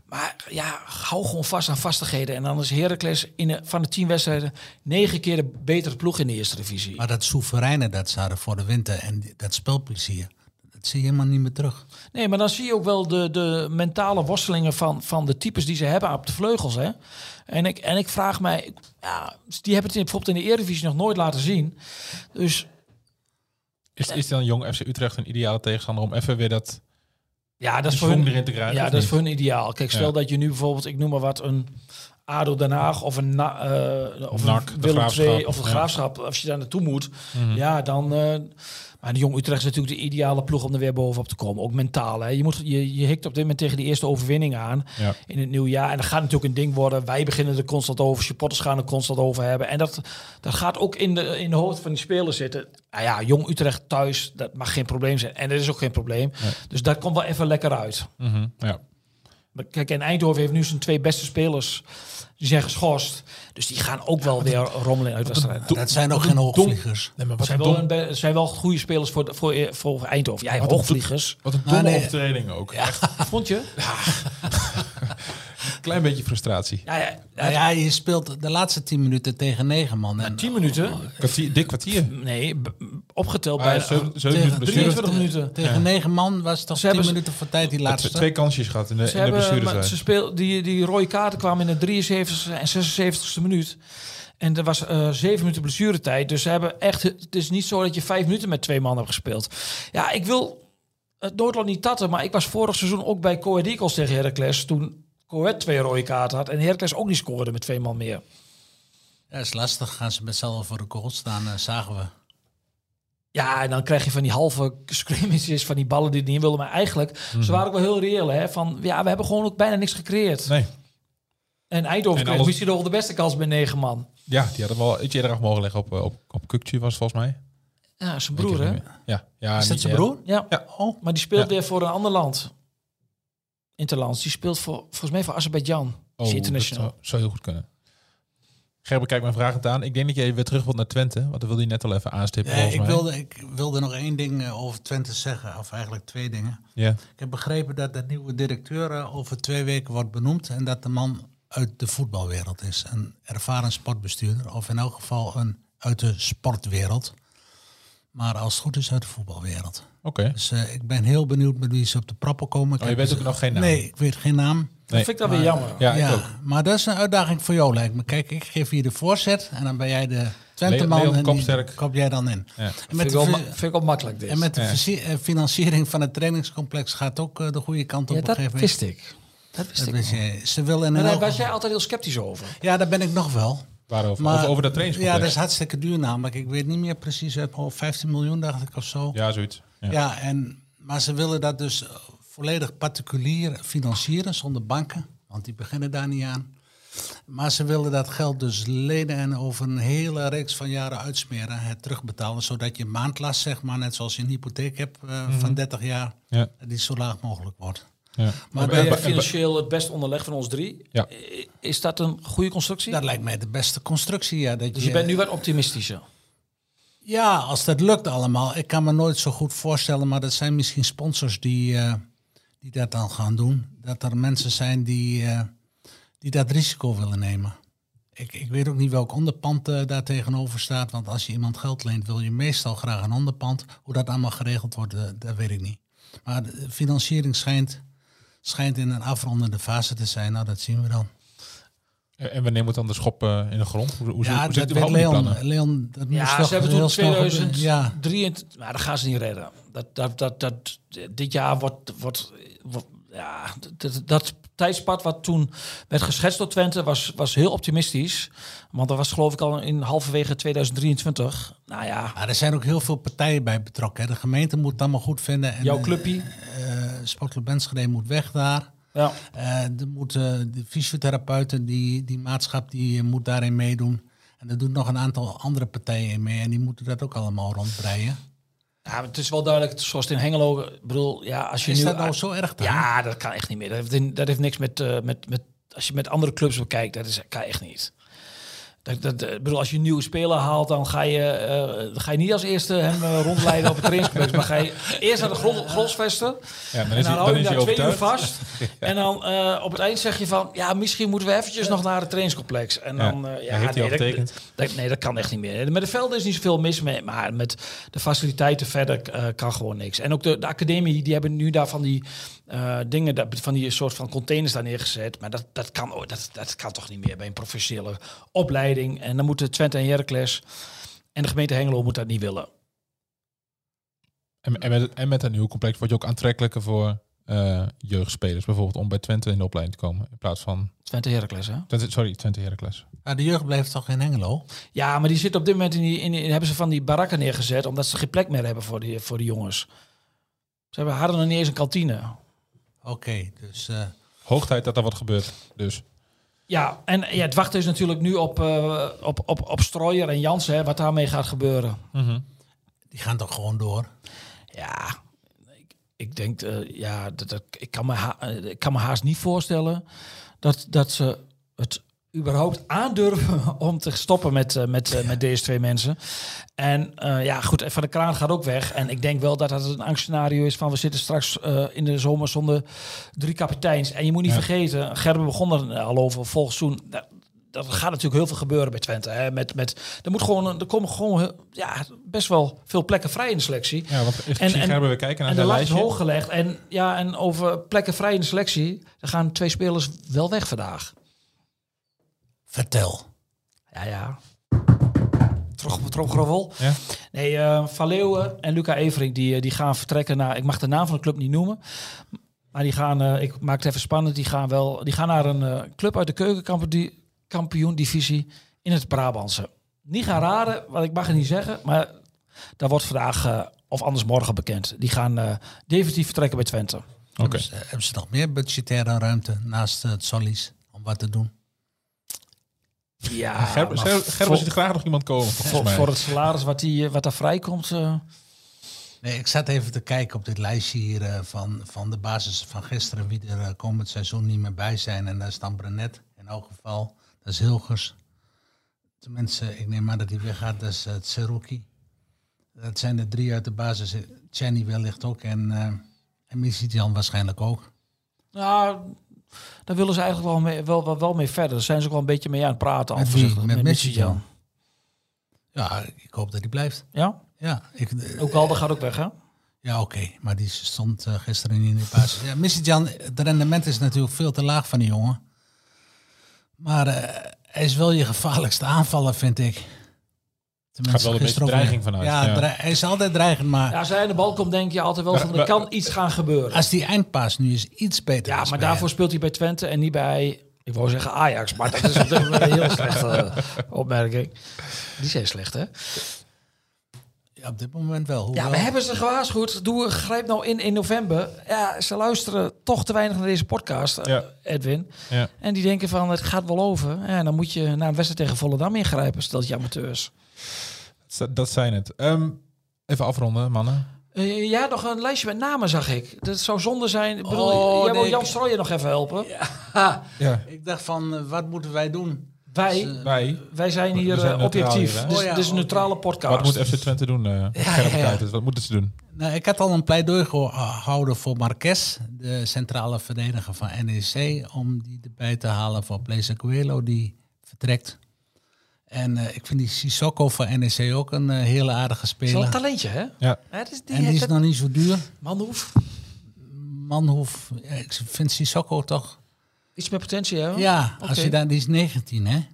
Speaker 2: Maar ja, hou gewoon vast aan vastigheden. En dan is Heracles in de, van de tien wedstrijden... negen keer de betere ploeg in de eerste divisie.
Speaker 7: Maar dat soevereine dat ze hadden voor de winter en dat spelplezier, dat zie je helemaal niet meer terug.
Speaker 2: Nee, maar dan zie je ook wel de, de mentale worstelingen van, van de types die ze hebben op de vleugels. Hè? En, ik, en ik vraag mij, ja, die hebben het in- bijvoorbeeld in de Eredivisie nog nooit laten zien. Dus
Speaker 6: Is, is dan Jong FC Utrecht een ideale tegenstander om even weer dat
Speaker 2: ja, dat is voor hun,
Speaker 6: erin te krijgen?
Speaker 2: ja, dat is voor hun ideaal. Kijk, stel
Speaker 6: Ja.
Speaker 2: dat je nu bijvoorbeeld, ik noem maar wat, een ADO Den Haag of een, Na, eh, of
Speaker 6: NAC,
Speaker 2: een
Speaker 6: de
Speaker 2: Willem
Speaker 6: Graafschap,
Speaker 2: II of een
Speaker 6: ja.
Speaker 2: Graafschap. Als je daar naartoe moet,
Speaker 6: Mhm.
Speaker 2: ja, dan... eh, maar de Jong Utrecht is natuurlijk de ideale ploeg om er weer bovenop te komen. Ook mentaal. Hè. Je, moet, je, je hikt op dit moment tegen die eerste overwinning aan.
Speaker 6: Ja.
Speaker 2: in het nieuwe jaar. En dat gaat natuurlijk een ding worden. Wij beginnen er constant over. Supporters gaan er constant over hebben. En dat, dat gaat ook in de, in de hoofd van die spelers zitten. Nou ja, Jong Utrecht thuis, dat mag geen probleem zijn. En dat is ook geen probleem.
Speaker 6: Nee.
Speaker 2: Dus dat komt wel even lekker uit.
Speaker 6: Mhm, ja.
Speaker 2: Kijk, en Eindhoven heeft nu zijn twee beste spelers. Die zijn geschorst. Dus die gaan ook wel weer rommelen in uitwedstrijden.
Speaker 7: Dat zijn ook geen hoogvliegers.
Speaker 6: Nee, maar wat
Speaker 2: zijn, wel een, be- zijn wel goede spelers voor, voor, voor Eindhoven. Ja,
Speaker 6: Wat een
Speaker 2: hoogvliegers.
Speaker 6: wat een
Speaker 7: Nou,
Speaker 6: domme
Speaker 7: nee.
Speaker 6: overtreding ook. Echt
Speaker 2: Vond je?
Speaker 6: een klein beetje frustratie.
Speaker 2: Ja, ja,
Speaker 7: Nou ja, je speelt de laatste tien minuten tegen negen man. En
Speaker 2: 10 minuten.
Speaker 6: Kwartier, dik kwartier.
Speaker 2: Nee, opgeteld
Speaker 6: Ah,
Speaker 2: bij
Speaker 6: zeven minuten blessure.
Speaker 2: 23 minuten.
Speaker 7: tegen negen man was het toch
Speaker 2: Ze
Speaker 7: tien
Speaker 2: hebben-
Speaker 7: minuten voor tijd die laatste.
Speaker 6: twee kansjes gehad in de,
Speaker 2: Ze
Speaker 6: in de
Speaker 2: maar ze speel, die, die rode kaarten kwamen in de 73 en 76ste minuut. En er was eh zeven minuten blessuretijd. Dus ze hebben echt. Het is niet zo dat je vijf minuten met twee man hebt gespeeld. Ja, ik wil het Noordland niet tatten, maar ik was vorig seizoen ook bij Coed Eagles tegen Heracles. Toen Coed twee rode kaarten had en Heracles ook niet scoorde met twee man meer.
Speaker 7: Ja, is lastig. Gaan ze met z'n allen voor de goal staan, eh, zagen we.
Speaker 2: Ja, en dan krijg je van die halve scrimmages, van die ballen die er niet wilden. Maar eigenlijk, ze waren ook wel heel reëel. Hè? Van, ja, we hebben gewoon ook bijna niks gecreëerd.
Speaker 6: Nee.
Speaker 2: En Eindhoven
Speaker 6: En alles-
Speaker 2: misschien nog wel de beste kans met negen man.
Speaker 6: Ja, die hadden wel iets eerder af mogen leggen op, eh, op, op Kukcu was het volgens mij.
Speaker 2: Ja, zijn broer, hè?
Speaker 6: Ja, ja,
Speaker 7: Is dat zijn broer?
Speaker 2: Ja.
Speaker 6: Ja.
Speaker 7: Oh,
Speaker 2: Maar die speelt
Speaker 6: Ja.
Speaker 2: weer voor een ander land. Interlands. Die speelt voor, volgens mij voor Azerbeidzjan.
Speaker 6: Oh,
Speaker 2: is
Speaker 6: zou, zou heel goed kunnen. Gerben, kijk mijn vraag aan. Ik denk dat jij weer terug wilt naar Twente. Want dat wilde je net al even aanstippen.
Speaker 7: Ja, ik,
Speaker 6: mij.
Speaker 7: wilde, ik wilde nog één ding eh, over Twente zeggen, of eigenlijk twee dingen.
Speaker 6: Ja.
Speaker 7: Ik heb begrepen dat de nieuwe directeur eh, over twee weken wordt benoemd en dat de man uit de voetbalwereld is. Een ervaren sportbestuurder, of in elk geval een uit de sportwereld. Maar als het goed is uit de voetbalwereld.
Speaker 6: Oké.
Speaker 7: Dus eh, ik ben heel benieuwd met wie ze op de proppen komen. Ik
Speaker 6: Oh, je weet
Speaker 7: dus-
Speaker 6: ook nog geen naam?
Speaker 7: Nee, ik weet geen naam.
Speaker 2: Dat vind ik dan weer jammer.
Speaker 6: Ja, ik ook.
Speaker 7: maar dat is een uitdaging voor jou, lijkt me. Kijk, ik geef hier de voorzet en dan ben jij de Twenteman
Speaker 6: Leon
Speaker 7: en die
Speaker 6: Kopsterk.
Speaker 7: kop jij dan in.
Speaker 6: Ja.
Speaker 7: En
Speaker 2: Vind
Speaker 7: met
Speaker 2: ik, wel, ma- vind ik wel makkelijk dit.
Speaker 7: en met de
Speaker 6: Ja.
Speaker 7: eh, financiering van het trainingscomplex gaat ook eh, de goede kant op.
Speaker 2: ja,
Speaker 7: op
Speaker 2: dat
Speaker 7: een gegeven moment.
Speaker 2: wist ik. Dat wist
Speaker 7: Dat
Speaker 2: ik.
Speaker 7: je. Ze willen in
Speaker 2: Maar daar was jij altijd heel sceptisch over.
Speaker 7: Ja, daar ben ik nog wel.
Speaker 6: Waarover?
Speaker 7: Maar,
Speaker 6: over, over dat
Speaker 7: Ja,
Speaker 6: trainingscomplex?
Speaker 7: dat is hartstikke duur namelijk. Ik weet niet meer precies uit mijn hoofd, 15 miljoen dacht ik of zo.
Speaker 6: Ja, zoiets. Ja.
Speaker 7: Ja, en, maar ze willen dat dus eh, volledig particulier financieren zonder banken, want die beginnen daar niet aan. Maar ze willen dat geld dus lenen en over een hele reeks van jaren uitsmeren, het terugbetalen, zodat je maandlast, zeg maar, net zoals je een hypotheek hebt eh, van 30 jaar,
Speaker 6: Ja.
Speaker 7: die zo laag mogelijk wordt.
Speaker 6: Ja.
Speaker 7: Maar
Speaker 2: ben
Speaker 7: bij-
Speaker 2: je financieel het best onderlegd van ons drie?
Speaker 6: Ja.
Speaker 2: Is dat een goede constructie?
Speaker 7: dat lijkt mij de beste constructie, ja. Dat
Speaker 2: dus je bent nu wat optimistischer.
Speaker 7: Ja, als dat lukt allemaal. Ik kan me nooit zo goed voorstellen, maar dat zijn misschien sponsors die, eh, die dat dan gaan doen. Dat er mensen zijn die, eh, die dat risico willen nemen. Ik, ik weet ook niet welk onderpand eh, daar tegenover staat. Want als je iemand geld leent, wil je meestal graag een onderpand. Hoe dat allemaal geregeld wordt, dat weet ik niet. Maar de financiering schijnt, schijnt in een afrondende fase te zijn. Nou, dat zien we dan.
Speaker 6: En wanneer moet dan de schop eh, in de grond? Hoe, hoe,
Speaker 7: ja,
Speaker 6: hoe zit
Speaker 7: dat Leon. dat moest
Speaker 2: Ja, ze hebben toen
Speaker 7: snel gebeuren.
Speaker 2: 2023,
Speaker 7: Ja,
Speaker 2: maar dat gaan ze niet redden. Dat, dat, dat, dat, dit jaar wordt, wordt, wordt ja, dat, dat tijdspad wat toen werd geschetst door Twente was, was heel optimistisch. Want dat was geloof ik al in halverwege 2023. Nou ja,
Speaker 7: Maar er zijn ook heel veel partijen bij betrokken. Hè. De gemeente moet het allemaal goed vinden. En
Speaker 2: jouw clubje.
Speaker 7: eh Sportclub Enschede moet weg daar.
Speaker 2: Ja.
Speaker 7: Eh er moeten de fysiotherapeuten, die, die maatschap, die moet daarin meedoen. En er doen nog een aantal andere partijen in mee. En die moeten dat ook allemaal rondbreien.
Speaker 2: Ja, het is wel duidelijk, zoals in Hengelo, bedoel, ja, als je
Speaker 7: Is
Speaker 2: nu...
Speaker 7: dat nou zo erg dan?
Speaker 2: Ja, dat kan echt niet meer. Dat heeft, dat heeft niks met, eh, met, met, als je met andere clubs bekijkt, dat is, kan echt niet. Dat, dat, ik bedoel, als je een nieuwe speler haalt, dan ga je, eh, ga je niet als eerste hem eh, rondleiden op het trainingscomplex. Maar ga je eerst naar de grond, grondsvesten.
Speaker 6: Ja,
Speaker 2: En dan
Speaker 6: hij,
Speaker 2: hou je
Speaker 6: hij
Speaker 2: daar twee uur vast. En dan eh, op het eind zeg je van, ja, misschien moeten we eventjes nog naar het trainingscomplex. En
Speaker 6: Ja.
Speaker 2: dan, eh, ja,
Speaker 6: heeft hij
Speaker 2: nee, dat-
Speaker 6: getekend?
Speaker 2: dat, nee, dat kan echt niet meer. Met de velden is niet zoveel mis mee, maar met de faciliteiten verder eh, kan gewoon niks. En ook de, de academie, die hebben nu daar van die eh, dingen, daar- van die soort van containers daar neergezet. Maar dat, dat, kan, oh, dat, dat kan toch niet meer bij een professionele opleiding. En dan moeten Twente en Heracles en de gemeente Hengelo moet dat niet willen.
Speaker 6: En, en, met, en met een nieuw complex word je ook aantrekkelijker voor eh, jeugdspelers. Bijvoorbeeld om bij Twente in de opleiding te komen. In plaats van...
Speaker 2: Twente Heracles, hè?
Speaker 6: Twente, sorry, Twente Heracles.
Speaker 7: Maar de jeugd blijft toch in Hengelo?
Speaker 2: Ja, maar die zitten op dit moment in die, in die- hebben ze van die barakken neergezet omdat ze geen plek meer hebben voor die, voor die jongens. Ze hebben, hadden nog niet eens een kantine.
Speaker 7: Oké, dus... eh,
Speaker 6: Hoog tijd dat er wat gebeurt. Dus
Speaker 2: Ja, en ja, het wachten is natuurlijk nu op, eh op, op, op Strooier en Jansen, hè, wat daarmee gaat gebeuren.
Speaker 7: die gaan toch gewoon door?
Speaker 2: Ja, ik, ik denk, eh, ja, dat, dat, ik, kan me ha- ik kan me haast niet voorstellen dat, dat ze het überhaupt aandurven om te stoppen met, eh, met, eh, met deze twee mensen. En eh, ja, goed, Van de Kraan gaat ook weg. En ik denk wel dat dat een angstscenario is van we zitten straks in de zomer zonder drie kapiteins. En je moet niet
Speaker 6: Ja.
Speaker 2: vergeten, Gerben begon er al over volgend seizoen. Dat, dat gaat natuurlijk heel veel gebeuren bij Twente. Hè? Met, met, er, moet gewoon, er komen gewoon ja, best wel veel plekken vrij in de selectie.
Speaker 6: ja, want
Speaker 2: En- en-
Speaker 6: weer kijken naar
Speaker 2: En de is
Speaker 6: lijstje.
Speaker 2: hoog gelegd. En, ja, en over plekken vrij in de selectie, er gaan twee spelers wel weg vandaag.
Speaker 7: Vertel.
Speaker 2: Ja, ja. Trog, troggeroffel.
Speaker 6: Ja?
Speaker 2: Nee, eh Van Leeuwen en Luca Evering die, eh, die gaan vertrekken naar... Ik mag de naam van de club niet noemen. Maar die gaan, eh, ik maak het even spannend, die gaan, wel, die gaan naar een eh, club uit de keukenkampioen-divisie in het Brabantse. Niet gaan raden, wat ik mag het niet zeggen, maar daar wordt vandaag of anders morgen bekend. Die gaan eh, definitief vertrekken bij Twente.
Speaker 6: Oké.
Speaker 7: Hebben, ze, hebben ze nog meer budgettaire ruimte naast het Sollies om wat te doen?
Speaker 2: Ja,
Speaker 6: Gerben
Speaker 2: voor-
Speaker 6: ziet er graag nog iemand komen, volgens
Speaker 2: voor,
Speaker 6: mij.
Speaker 2: voor het salaris wat, die, eh, wat daar vrijkomt. eh
Speaker 7: Nee, ik zat even te kijken op dit lijstje hier eh, van, van de basis van gisteren, wie er eh, komend seizoen niet meer bij zijn. En dat is dan Brenet in elk geval. Dat is Hilgers. Tenminste, ik neem aan dat hij weggaat. Dat is uh, Tseruki. Dat zijn de drie uit de basis. Jenny wellicht ook en, uh, en Missy-Jan waarschijnlijk ook.
Speaker 2: Nou, daar willen ze eigenlijk wel mee, wel, wel, wel mee verder. Daar zijn ze ook wel een beetje mee aan het praten. al
Speaker 7: Met wie? Met
Speaker 2: Missy-Jan.
Speaker 7: Ja, ik hoop dat hij blijft.
Speaker 2: Ja?
Speaker 7: Ja, ik, eh,
Speaker 2: Ook Alde gaat ook weg, hè?
Speaker 7: ja oké. Maar die stond uh, gisteren in de basis. Ja, Missy-Jan, het rendement is natuurlijk veel te laag van die jongen. Maar uh, hij is wel je gevaarlijkste aanvaller, vind ik.
Speaker 6: Gaat wel een beetje dreiging vanuit.
Speaker 7: Ja, hij is altijd dreigend, maar
Speaker 2: Ja, als hij aan de bal komt, denk je altijd wel van, er kan iets gaan gebeuren.
Speaker 7: als die eindpaas nu eens iets beter
Speaker 2: Ja,
Speaker 7: is
Speaker 2: maar daarvoor speelt hij bij Twente en niet bij, ik wou zeggen Ajax, maar dat is een heel slechte opmerking. Die zijn slecht, hè?
Speaker 7: Op dit moment wel.
Speaker 2: Ja, we hebben ze gewaarschuwd. Doe, grijp nou in in november. Ja, ze luisteren toch te weinig naar deze podcast, eh,
Speaker 6: Ja.
Speaker 2: Edwin.
Speaker 6: Ja.
Speaker 2: En die denken van, het gaat wel over. Ja, dan moet je naar een wedstrijd tegen Volendam ingrijpen, stel je amateurs.
Speaker 6: Dat- Dat zijn het. Ehm, even afronden, mannen.
Speaker 2: Eh, ja, nog een lijstje met namen zag ik. Dat zou zonde zijn. Ik bedoel,
Speaker 7: Oh,
Speaker 2: jij wil Jan
Speaker 7: ik-
Speaker 2: Strooijen nog even helpen.
Speaker 6: Ja,
Speaker 7: Ik dacht van, eh, wat moeten wij doen?
Speaker 2: Wij,
Speaker 7: Dus, eh,
Speaker 6: wij.
Speaker 2: wij zijn
Speaker 6: We
Speaker 2: hier
Speaker 6: zijn
Speaker 2: eh, objectief.
Speaker 6: hier,
Speaker 2: dus
Speaker 7: Oh ja,
Speaker 2: dit is een neutrale podcast.
Speaker 6: Wat moet FC Twente doen? Gerrit
Speaker 2: ja?
Speaker 6: Wat moeten ze doen?
Speaker 7: Nou, ik had al een pleidooi gehouden voor Marques, de centrale verdediger van NEC, om die erbij te halen voor Blaise Coelho, die vertrekt. En eh, ik vind die Sissoko van NEC ook een hele aardige speler.
Speaker 2: een talentje, hè?
Speaker 6: Ja.
Speaker 2: Die,
Speaker 7: En die is nog niet zo duur.
Speaker 2: Manhoef.
Speaker 7: Manhoef, ja, ik vind Sissoko toch...
Speaker 2: Iets met potentie, hè?
Speaker 7: Ja, als je daar, die is 19, hè?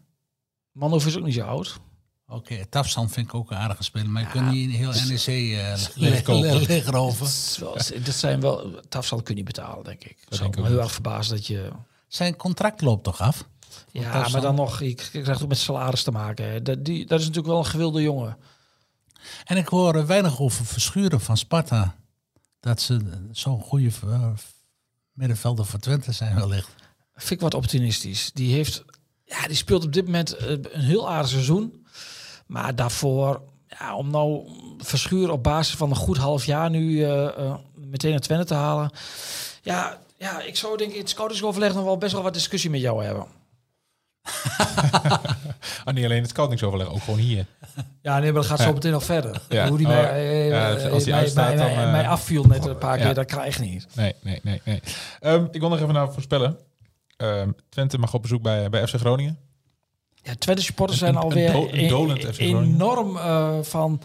Speaker 2: Manhoef is ook niet zo oud.
Speaker 7: Oké, Tafsan vind ik ook een aardige speler, maar je kunt niet heel NEC uh, liggen over.
Speaker 2: Dat, dat zijn wel... Tafsal kun je niet betalen, denk ik. Ik zou
Speaker 6: denk ik
Speaker 2: me heel erg verbazen dat je...
Speaker 7: Zijn contract loopt toch af?
Speaker 2: Ja, maar dan nog... Je krijgt ook met salaris te maken. Hè. Dat, die, dat is natuurlijk wel een gewilde jongen.
Speaker 7: En ik hoor weinig over Verschuren van Sparta. Dat ze zo'n goede eh, middenvelder voor Twente zijn wellicht.
Speaker 2: Vind ik wat optimistisch. Die heeft... Ja, die speelt op dit moment eh, een heel aardig seizoen. Maar daarvoor... Ja, om nou Verschuren op basis van een goed half jaar nu eh, eh, meteen naar Twente te halen. Ja, ja, ik zou denk ik in het scoutingsoverleg nog wel best wel wat discussie met jou hebben.
Speaker 6: Ah, niet alleen het scoutingsoverleg, ook gewoon hier.
Speaker 2: Ja, nee, maar dat gaat zo meteen nog verder.
Speaker 6: Ja.
Speaker 2: Hoe die
Speaker 6: Oh,
Speaker 2: mij,
Speaker 6: ja.
Speaker 2: eh,
Speaker 6: als die
Speaker 2: mij,
Speaker 6: uitstaat,
Speaker 2: mij,
Speaker 6: dan,
Speaker 2: mij- mij afviel net een paar keer, dat krijg je niet.
Speaker 6: Nee, nee, nee. nee. Ehm, ik wil nog even naar voorspellen. Ehm, Twente mag op bezoek bij, bij FC Groningen.
Speaker 2: Ja, Twente supporters zijn alweer
Speaker 6: een
Speaker 2: e-
Speaker 6: Groningen.
Speaker 2: enorm eh, van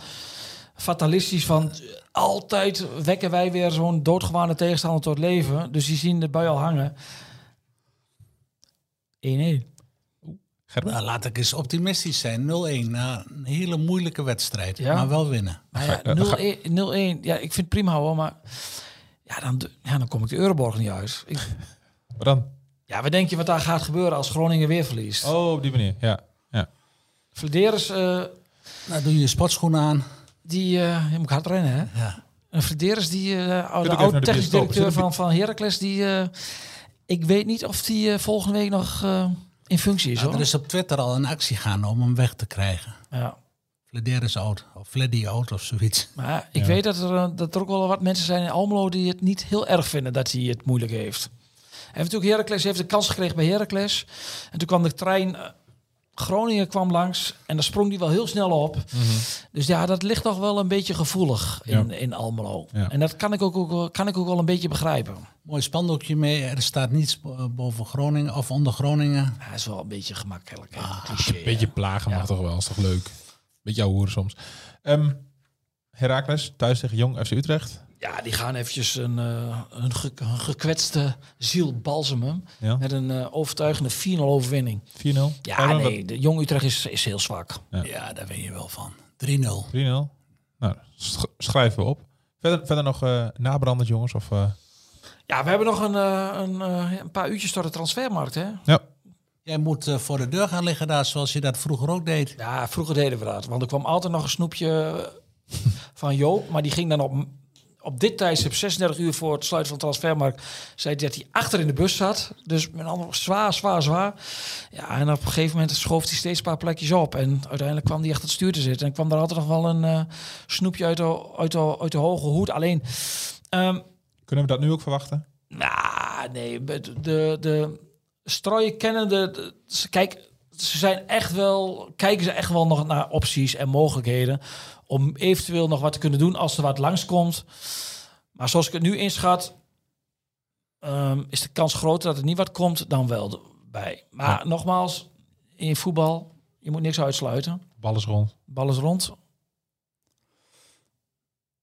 Speaker 2: fatalistisch van altijd wekken wij weer zo'n doodgewaande tegenstander tot leven. Dus die zien de bui al hangen. 1-1.
Speaker 6: Gerben?
Speaker 7: Nou, laat ik eens optimistisch zijn. 0-1 na een hele moeilijke wedstrijd.
Speaker 2: Ja.
Speaker 7: Maar wel winnen.
Speaker 2: Maar ja, 0-1, 0-1. Ja, ik vind het prima hoor, maar ja, dan, ja, dan kom ik de Euroborg niet uit. Ik,
Speaker 6: Wat dan?
Speaker 2: Ja, wat denk je wat daar gaat gebeuren als Groningen weer verliest?
Speaker 6: Oh, op die manier. Ja. ja.
Speaker 2: Flederis, eh,
Speaker 7: Nou, doe je je sportschoenen aan.
Speaker 2: die, eh je moet hard rennen hè?
Speaker 7: Ja.
Speaker 2: En Flederis, die uh,
Speaker 6: ook
Speaker 2: de
Speaker 6: even naar
Speaker 2: oud
Speaker 6: de
Speaker 2: technisch directeur van, van Heracles, die, eh, ik weet niet of die eh, volgende week nog eh, in functie is
Speaker 7: Nou,
Speaker 2: hoor.
Speaker 7: er is op Twitter al een actie gaan om hem weg te krijgen.
Speaker 2: Ja.
Speaker 7: Flederis oud. Of Fleddy oud of zoiets.
Speaker 2: Maar ik
Speaker 6: Ja.
Speaker 2: weet dat er, eh, dat er ook wel wat mensen zijn in Almelo die het niet heel erg vinden dat hij het moeilijk heeft. Hij heeft natuurlijk Heracles heeft de kans gekregen bij Heracles. En toen kwam de trein eh, Groningen kwam langs en daar sprong hij wel heel snel op. Dus ja, dat ligt toch wel een beetje gevoelig in, in Almelo.
Speaker 6: Ja.
Speaker 2: En dat kan ik, ook, ook, wel- kan ik ook wel een beetje begrijpen.
Speaker 7: Mooi spandoekje mee. Er staat niets bo- boven Groningen of onder Groningen.
Speaker 2: Hij is wel een beetje gemakkelijk. hè.
Speaker 7: Ah,
Speaker 2: Cliché, hè.
Speaker 6: Beetje plagen mag toch wel, is toch leuk? Beetje hoeren soms. Ehm Heracles, thuis tegen Jong FC Utrecht.
Speaker 2: Ja, die gaan eventjes een, eh, een, ge- een gekwetste ziel balsemen.
Speaker 6: Ja.
Speaker 2: Met een eh, overtuigende 4-0 overwinning.
Speaker 6: 4-0.
Speaker 2: Ja, nee, de Jong Utrecht is, is heel zwak.
Speaker 6: Ja.
Speaker 7: Ja, daar ben je wel van. 3-0.
Speaker 6: 3-0. Nou, sch- schrijven we op. Verder, verder nog eh nabrandend jongens? Of, eh,
Speaker 2: Ja, we hebben nog een, eh, een, eh, een paar uurtjes door de transfermarkt, hè?
Speaker 6: Ja,
Speaker 7: Jij moet eh, voor de deur gaan liggen daar, zoals je dat vroeger ook deed.
Speaker 2: Ja, vroeger deden we dat. Want er kwam altijd nog een snoepje van Joop. Maar die ging dan op, op dit tijdstip, 36 uur voor het sluiten van de transfermarkt... zei hij dat hij achter in de bus zat. Dus met andere zwaar, zwaar, zwaar. Ja, en op een gegeven moment schoof hij steeds een paar plekjes op. En uiteindelijk kwam hij achter het stuur te zitten. En kwam er altijd nog wel een eh, snoepje uit de, uit, de, uit de hoge hoed. Alleen... ehm,
Speaker 6: kunnen we dat nu ook verwachten?
Speaker 2: Nou, nee, de, de, de strooien kennen de, Kijk, ze zijn echt wel, kijken ze echt wel nog naar opties en mogelijkheden om eventueel nog wat te kunnen doen als er wat langskomt. Maar zoals ik het nu inschat, ehm, is de kans groter dat er niet wat komt dan wel bij. Maar nogmaals, in voetbal, je moet niks uitsluiten.
Speaker 6: Bal is rond.
Speaker 2: Bal is rond.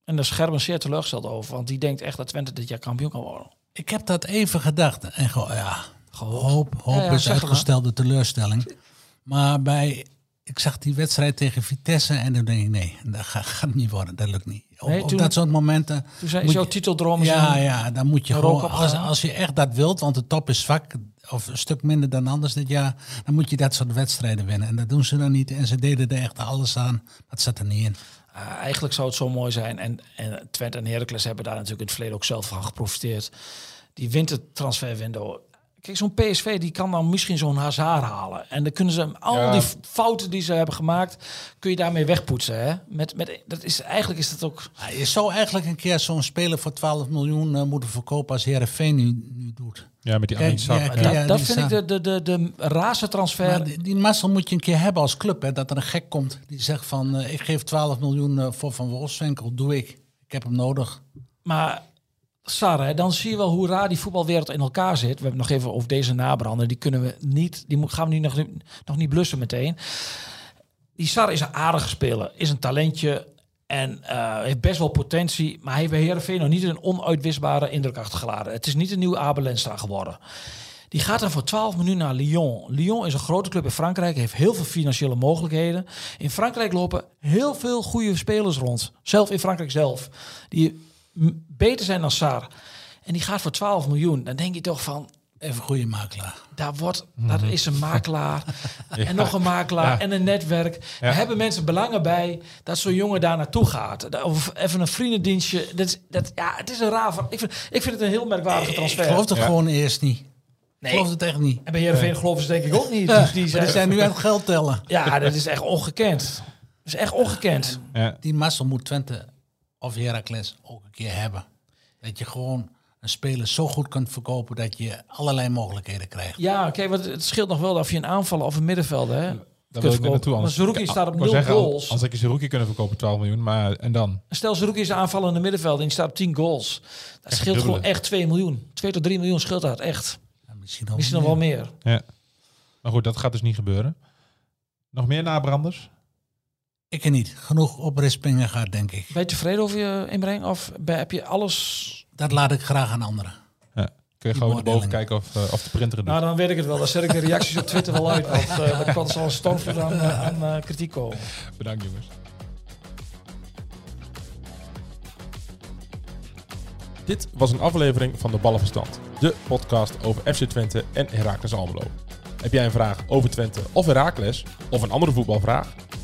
Speaker 2: En daar is Gerben zeer teleurgesteld over, want die denkt echt dat Twente dit jaar kampioen kan worden.
Speaker 7: Ik heb dat even gedacht. En gewoon, ja, hoop, hoop
Speaker 2: Ja, ja,
Speaker 7: is uitgestelde teleurstelling. Maar bij, ik zag die wedstrijd tegen Vitesse en dan denk ik, nee, dat gaat, gaat niet worden. Dat lukt niet. Op,
Speaker 2: Nee,
Speaker 7: op
Speaker 2: toen-
Speaker 7: dat soort momenten...
Speaker 2: Toen zijn jouw titeldroom
Speaker 7: Ja, ja, dan moet je gewoon, als, je echt dat wilt, want de top is zwak, of een stuk minder dan anders dit jaar, dan moet je dat soort wedstrijden winnen. En dat doen ze dan niet. En ze deden er echt alles aan. Dat zat er niet in.
Speaker 2: Eh, eigenlijk zou het zo mooi zijn. En, en Twente en Heracles hebben daar natuurlijk in het verleden ook zelf van geprofiteerd. Die wintertransferwindow. Kijk, zo'n PSV die kan dan misschien zo'n Hazard halen. En dan kunnen ze al
Speaker 6: Ja.
Speaker 2: die fouten die ze hebben gemaakt, kun je daarmee wegpoetsen. Hè? Met, met, dat is, eigenlijk is dat ook...
Speaker 7: Ja, je zou eigenlijk een keer zo'n speler voor 12 miljoen eh, moeten verkopen als Herenveen nu, nu doet.
Speaker 6: Ja, met die
Speaker 7: Kijk, ja,
Speaker 6: Ja,
Speaker 2: Dat,
Speaker 7: Ja,
Speaker 2: dat
Speaker 7: die
Speaker 2: vind ik de, de, de, de raarste transfer.
Speaker 7: Maar die, die mazzel moet je een keer hebben als club. Hè, dat er een gek komt die zegt van eh, ik geef 12 miljoen eh, voor Van Wolfswinkel. Doe ik. Ik heb hem nodig.
Speaker 2: Maar Hè, dan zie je wel hoe raar die voetbalwereld in elkaar zit. We hebben nog even over deze nabrander. Die kunnen we niet, die gaan we nu nog, nog niet blussen meteen. Die Sarah is een aardige speler, is een talentje en eh, heeft best wel potentie. Maar hij heeft nog niet een onuitwisbare indruk achtergelaten. Het is niet een nieuwe Abel Lenstra geworden. Die gaat dan voor 12 minuten naar Lyon. Lyon is een grote club in Frankrijk, heeft heel veel financiële mogelijkheden. In Frankrijk lopen heel veel goede spelers rond. Zelf in Frankrijk zelf. Die beter zijn dan Sar. En die gaat voor 12 miljoen. Dan denk je toch van,
Speaker 7: Even goede makelaar.
Speaker 2: daar, wordt, daar is een makelaar. En nog een makelaar.
Speaker 6: Ja.
Speaker 2: En een netwerk.
Speaker 6: Ja.
Speaker 2: Er hebben mensen belangen bij dat zo'n jongen daar naartoe gaat. Of even een vriendendienstje. Dat is, dat, ja, het is een raar... Ik vind, ik vind het een heel merkwaardige
Speaker 7: Ik
Speaker 2: transfer.
Speaker 7: geloof het
Speaker 6: Ja.
Speaker 7: gewoon eerst niet. Ik
Speaker 2: Nee.
Speaker 7: geloof het echt niet.
Speaker 2: En bij Heerenveen geloven ze denk ik ook niet.
Speaker 7: Ja,
Speaker 2: Dus die zijn,
Speaker 7: zijn nu aan geld tellen.
Speaker 2: Ja, dat is echt ongekend. Dat is echt ongekend.
Speaker 6: Ja.
Speaker 7: Die mazzel moet Twente of Heracles ook een keer hebben. Dat je gewoon een speler zo goed kunt verkopen dat je allerlei mogelijkheden krijgt.
Speaker 2: Ja, kijk, want het scheelt nog wel of je een aanvaller of een middenvelder... Hè,
Speaker 6: Daar wil ik net naartoe.
Speaker 2: Maar
Speaker 6: Anders,
Speaker 2: Zerouki staat op
Speaker 6: Ik wou
Speaker 2: nul
Speaker 6: zeggen,
Speaker 2: goals.
Speaker 6: Anders had je Zerouki kunnen verkopen 12 miljoen. Maar en dan?
Speaker 2: Stel, Zerouki is aanvallende middenvelder en die staat op 10 goals. Dat
Speaker 6: Echt
Speaker 2: scheelt
Speaker 6: dubbele.
Speaker 2: gewoon echt 2 miljoen. 2 tot 3 miljoen scheelt dat, echt.
Speaker 7: Ja, misschien nog
Speaker 2: Misschien nog wel meer.
Speaker 6: Ja. Maar goed, dat gaat dus niet gebeuren. Nog meer nabranders?
Speaker 7: Ik niet. Genoeg oprispingen gaat, denk ik.
Speaker 2: Ben je tevreden over je inbreng? Of heb je alles...
Speaker 7: Dat laat ik graag aan anderen.
Speaker 6: Ja. Kun je gewoon erboven
Speaker 7: beoordeling.
Speaker 6: kijken of, eh, of de printer het doet.
Speaker 2: Nou, dan weet ik het wel. Dan zet ik de reacties op Twitter wel uit. Want uh, er kan zo'n stormvloed aan, eh, aan eh, kritiek komen.
Speaker 6: Bedankt jongens. Dit was een aflevering van de Ballenverstand. De podcast over FC Twente en Heracles Almelo. Heb jij een vraag over Twente of Heracles? Of een andere voetbalvraag?